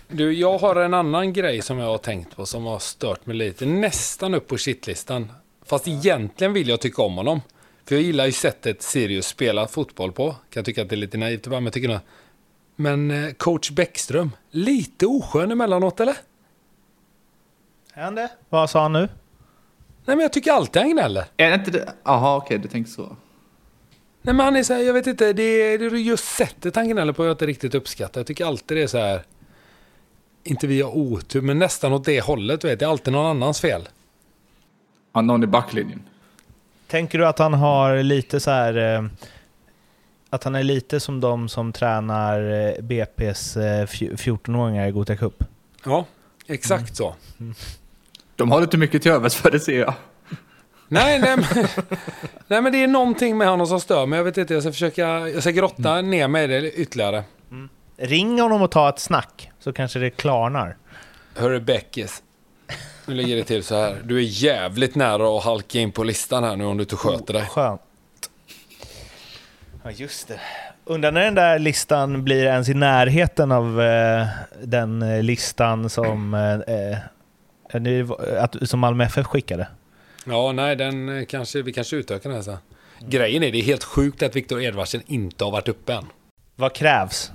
Du, jag har en annan grej som jag har tänkt på som har stört mig lite. Nästan upp på shitlistan. Fast egentligen vill jag tycka om honom. För jag gillar ju sättet Sirius spelar fotboll på. Kan tycka att det är lite naivt ibland, men jag tycker nog... Men eh, coach Bäckström, lite oskön emellanåt eller? Är han det? Vad sa han nu? Nej men jag tycker alltid han gnäller. Är det inte det? Jaha, okej, du tänker så. Nej men han är så här, jag vet inte, det är, det är just sättet han gnäller på jag inte riktigt uppskattar. Jag tycker alltid det är så här... Inte vi har otur, men nästan åt det hållet, du vet. Det är alltid någon annans fel. Ja, någon i backlinjen. Tänker du att han har lite så här... Eh, att han är lite som de som tränar eh, BP's eh, fj- 14-åringar i Gothia Cup? Ja, exakt så. De har lite mycket till övers för det ser jag. Nej, nej men, nej, men det är någonting med honom som stör mig. Jag vet inte, jag ska försöka jag ska grotta ner mig i det ytterligare. Ring honom och ta ett snack, så kanske det klarnar. Hörru Beckis. Nu ligger det till så här. Du är jävligt nära att halka in på listan här nu om du inte sköter dig. Skönt. Ja, just det. Undrar när den där listan blir ens i närheten av eh, den eh, listan som, eh, att, som Malmö FF skickade. Ja, nej, den eh, kanske, vi kanske utökar den här sen. Grejen är, det är helt sjukt att Viktor Edvardsen inte har varit uppe än. Vad krävs?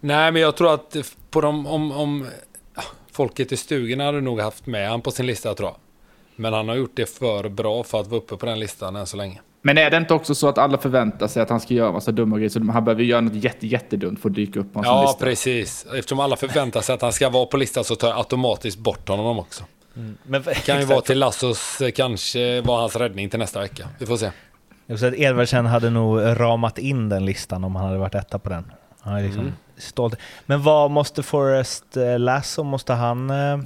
Nej, men jag tror att på de, om, om ja, folket i stugorna hade nog haft med han på sin lista tror jag. Men han har gjort det för bra för att vara uppe på den listan än så länge. Men är det inte också så att alla förväntar sig att han ska göra massa dumma grejer? Så han behöver göra något jätte, jättedumt för att dyka upp på en sån Ja, lista. precis. Eftersom alla förväntar sig att han ska vara på listan så tar jag automatiskt bort honom också. Men, Det kan ju vara till Lassos, eh, kanske var hans räddning till nästa vecka. Vi får se. Jag säga att Edvardsen hade nog ramat in den listan om han hade varit etta på den. Han är liksom stolt. Men vad måste Forrest eh, Lasso, måste han eh,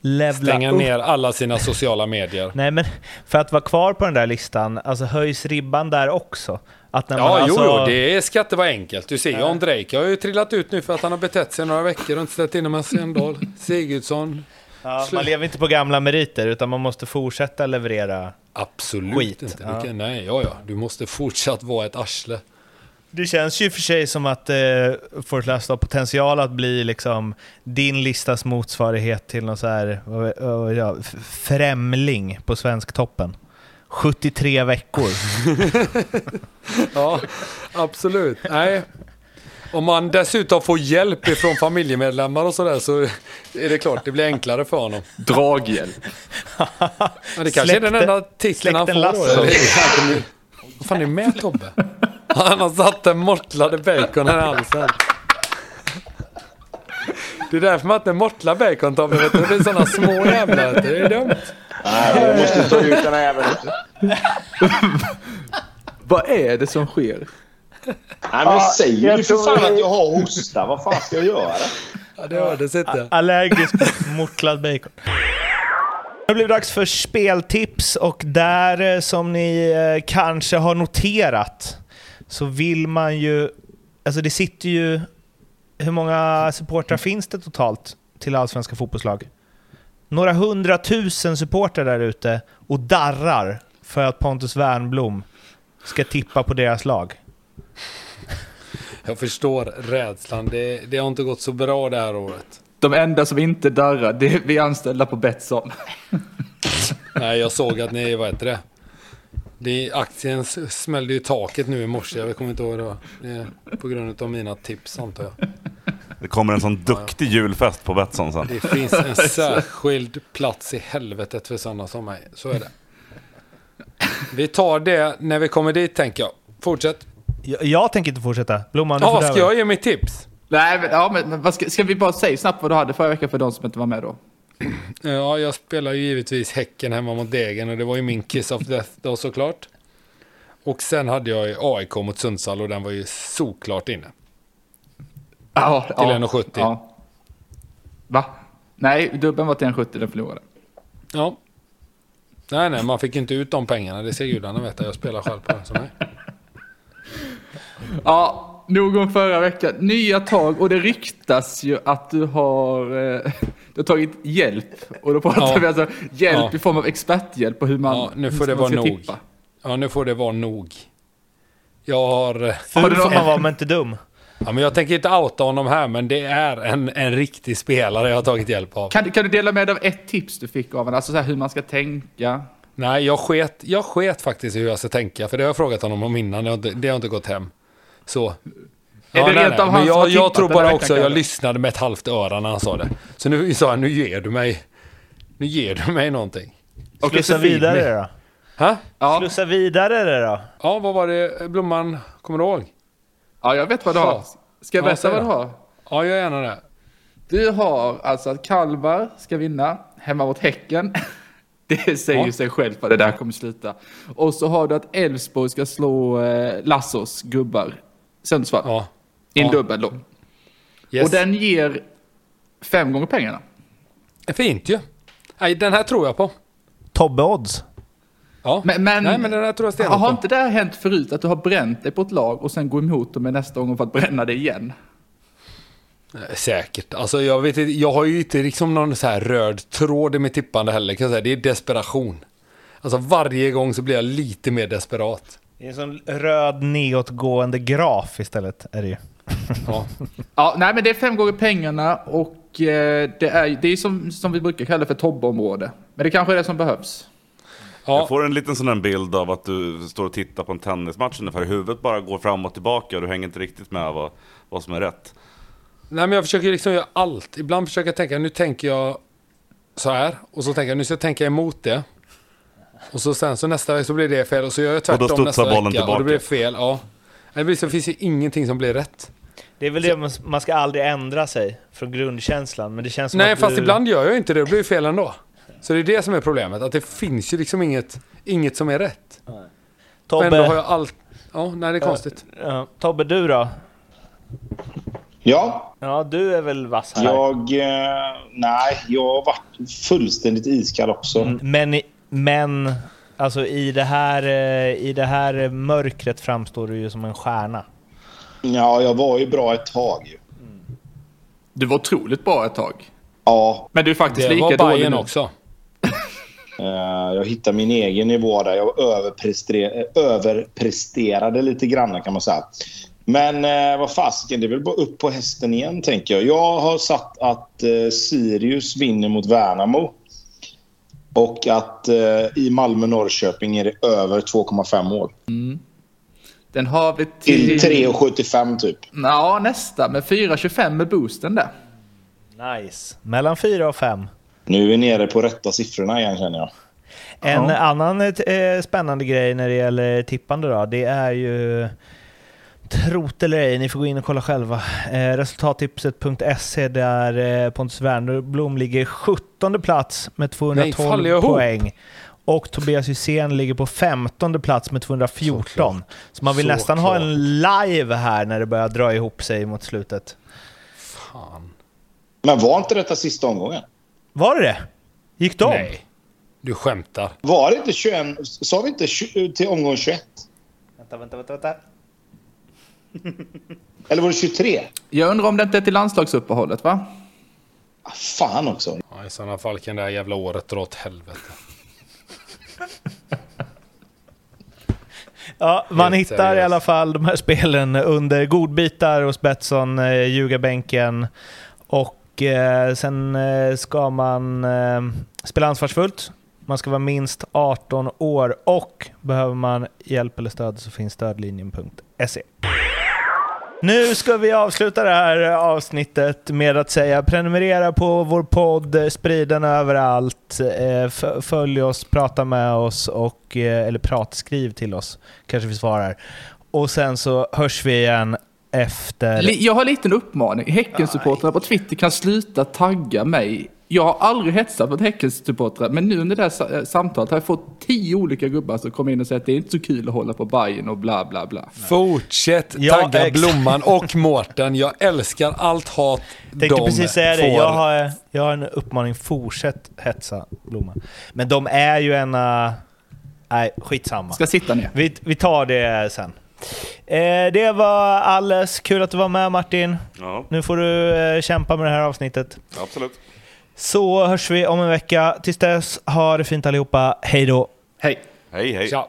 levla Stänga upp? ner alla sina sociala medier. Nej men för att vara kvar på den där listan, alltså höjs ribban där också? Att när Ja, man alltså, jo, jo, det ska inte vara enkelt. Du ser ju om Drake har ju trillat ut nu för att han har betett sig några veckor och inte ställt in med Sendal. Sigurdsson. ja, man lever inte på gamla meriter utan man måste fortsätta leverera. Absolut Skit, inte. ja. Kan, nej, ja, ja. Du måste fortsatt vara ett arsle. Det känns ju för sig som att eh, Forrest Lasso har potential att bli liksom din listas motsvarighet till någon så här, vad- vad- ja, främling på Svensktoppen. 73 veckor. Ja, absolut. Nej. Om man dessutom får hjälp ifrån familjemedlemmar och sådär så är det klart det blir enklare för honom. Draghjälp. Men det kanske är den enda titeln han får släkten då. Vad fan är det med Tobbe? Han har satt en mortlade bacon här i halsen. Det är därför man inte mortlar bacon Tobbe. Vet du? Det blir sådana små jävlar. Det är dumt. Nej, jag måste ta ut den här jäveln. Vad är det som sker? Nej, men jag säger ju för fan att jag har hosta. Vad fan ska jag göra? Ja, det hördes inte. Allergisk på mortlad bacon. Det blir dags för speltips och där eh, som ni eh, kanske har noterat så vill man ju... Alltså det sitter ju... Hur många supportrar finns det totalt till allsvenska fotbollslag? Några hundratusen supportrar där ute och darrar för att Pontus Wernbloom ska tippa på deras lag. Jag förstår rädslan. Det, det har inte gått så bra det här året. De enda som inte darrar, det är vi anställda på Betsson. Nej, jag såg att ni, vad heter det? det aktien smällde ju i taket nu i morse. Jag kommer inte ihåg det var. Det är på grund av mina tips antar jag. Det kommer en sån duktig julfest på Betsson sen. Det finns en särskild plats i helvetet för sådana som mig. Så är det. Vi tar det när vi kommer dit tänker jag. Fortsätt. Jag, jag tänker inte fortsätta. Blomman, Ja, ta ska jag ge mitt tips? Nej, men, ja, men vad ska, ska vi bara säga snabbt vad du hade förra veckan för de som inte var med då? Ja, jag spelar ju givetvis Häcken hemma mot Degen och det var ju min kiss of death då såklart. Och sen hade jag ju AIK mot Sundsvall och den var ju såklart inne. Ja, Till ja, 1,70. Ja. Va? Nej, dubben var till 1,70 den förlorade. Ja. Nej, nej, man fick inte ut de pengarna. Det ser gudarna veta. Jag spelar själv på den som är. Ja, nog om förra veckan. Nya tag och det ryktas ju att du har... Eh, Du har tagit hjälp. Och då pratar Ja. vi alltså hjälp Ja. i form av experthjälp på hur man, Ja, nu hur får det man vara ska nog. tippa. Ja, nu får det vara nog. Jag har... eh, Ful får man vara, men inte dum. Ja, men jag tänker inte outa honom här, men det är en, en riktig spelare jag har tagit hjälp av. Kan, du- kan du dela med dig av ett tips du fick av honom? Alltså så här, hur man ska tänka. Nej, jag sket, jag sket faktiskt i hur jag ska tänka, för det har jag frågat honom om innan. Det har inte, det har inte gått hem. Så. det rent av han som jag, jag tror bara också, jag lyssnade med ett halvt öra när han sa det. Så nu sa han, nu ger du mig, nu ger du mig någonting. Okej, Slussa vidare då. Ha? Ja, Slussa vidare det då. Ja, vad var det, Blomman, kommer du ihåg? ja, jag vet vad du har. Ska jag Ja, berätta säg vad du har? Ja, jag gör gärna det. Du har alltså att Kalmar ska vinna hemma mot Häcken. Det säger Ja. ju sig självt vad det där kommer sluta. Och så har du att Elfsborg ska slå eh, Lassos gubbar. Sundsvall. Ja. I en Ja. dubbel då. Yes. Och den ger fem gånger pengarna. Fint ju. Nej, den här tror jag på. Tobbe Odds. Ja. Men, men, Nej, men den här tror jag stenhårt har på. inte det här hänt förut att du har bränt dig på ett lag och sen går emot dem nästa gång för att bränna det igen? Säkert. Alltså jag vet inte, jag har ju inte liksom någon så här röd tråd i mitt tippande heller kan jag säga. Det är desperation. Alltså varje gång så blir jag lite mer desperat. Det är en sån röd nedåtgående graf istället. Är det ju. Ja. Ja, nej men det är fem gånger pengarna och eh, det är, det är som, som vi brukar kalla för Tobbe-område. Men det kanske är det som behövs. Ja. Jag får en liten sån här bild av att du står och tittar på en tennismatch ungefär. Huvudet bara går fram och tillbaka och du hänger inte riktigt med vad, vad som är rätt. Nej men jag försöker liksom göra allt. Ibland försöker jag tänka, nu tänker jag så här. Och så tänker jag, nu ska jag tänka emot det. Och så sen så nästa vecka så blir det fel och så gör jag tvärtom studsar nästa bollen vecka. Och tillbaka. det blir fel. Ja. Det blir så det finns ju ingenting som blir rätt. Det är väl det, man- man ska aldrig ändra sig från grundkänslan. Men det känns som Nej att fast du... ibland gör jag inte det, det blir fel ändå. Så det är det som är problemet, att det finns ju liksom inget, inget som är rätt. Tobbe, Och ändå har jag allt... Ja, nej det är konstigt. ja, Tobbe, du då? Ja, Ja, du är väl vass här? jag... Eh, nej, jag har varit fullständigt iskall också. Mm, Men, i- men alltså i det, här, eh, i det här mörkret framstår du ju som en stjärna. Ja, jag var ju bra ett tag. ju. Du var otroligt bra ett tag. Ja, Men du är faktiskt Det lika var dålig Bayern nu. också. eh, jag hittade min egen nivå där. Jag eh, överpresterade lite grann kan man säga. Men eh, vad fasiken, det är väl bara upp på hästen igen tänker jag. Jag har satt att eh, Sirius vinner mot Värnamo. Och att eh, i Malmö-Norrköping är det över 2,5 mål. Den har vi Till till... 3,75 typ. Ja, nästa. Med 4,25 med boosten där. Nice. Mellan fyra och fem. Nu är vi nere på rätta siffrorna igen känner jag. En Ja. annan eh, spännande grej när det gäller tippande då, det är ju Trot eller ej, ni får gå in och kolla själva. Eh, resultattipset.se där eh, Pontus Wernbloom ligger 17 plats med Nej, faller 212 jag ihop? poäng. Och Tobias Hysén ligger på 15 plats med 214. Såklart. Så man vill Såklart. nästan ha en live här när det börjar dra ihop sig mot slutet. Fan. Men var inte detta sista omgången? Var det det? Gick de? Nej. Du skämtar. Var det inte 21? Sa vi inte 20, till omgång 21? Vänta, vänta, vänta. vänta. Eller var det 23? Jag undrar om det inte är till landslagsuppehållet, va? Ah, fan också. Ja, I sådana fall kan det här jävla året dra åt helvete. Ja, man Helt hittar i seriöst. alla fall de här spelen under godbitar hos Betsson, eh, ljugarbänken. Och eh, sen eh, ska man eh, spela ansvarsfullt. Man ska vara minst 18 år och behöver man hjälp eller stöd så finns stödlinjen.se. Nu ska vi avsluta det här avsnittet med att säga prenumerera på vår podd, sprid den överallt, eh, följ oss, prata med oss och, eh, eller prat, skriv till oss, kanske vi svarar. Och sen så hörs vi igen efter... Jag har en liten uppmaning. Häckensupportrarna på Twitter kan sluta tagga mig. Jag har aldrig hetsat mot Häckensupportrar, men nu under det här eh, samtalet har jag fått tio olika gubbar som kommer in och säger att det är inte så kul att hålla på Bajen och bla bla bla. Fortsätt Ja, tagga ex- Blomman och Mårten. Jag älskar allt hat Tänkte de precis säga det. får. Jag har, jag har en uppmaning. Fortsätt hetsa Blomman. Men de är ju ena... Nej, skitsamma. Ska sitta ner. Vi, vi tar det sen. Eh, det var alles. Kul att du var med Martin. Ja, Nu får du eh, kämpa med det här avsnittet. absolut. Så hörs vi om en vecka. Tills dess, ha det fint allihopa. Hej då! Hej! Hej, hej. Tja.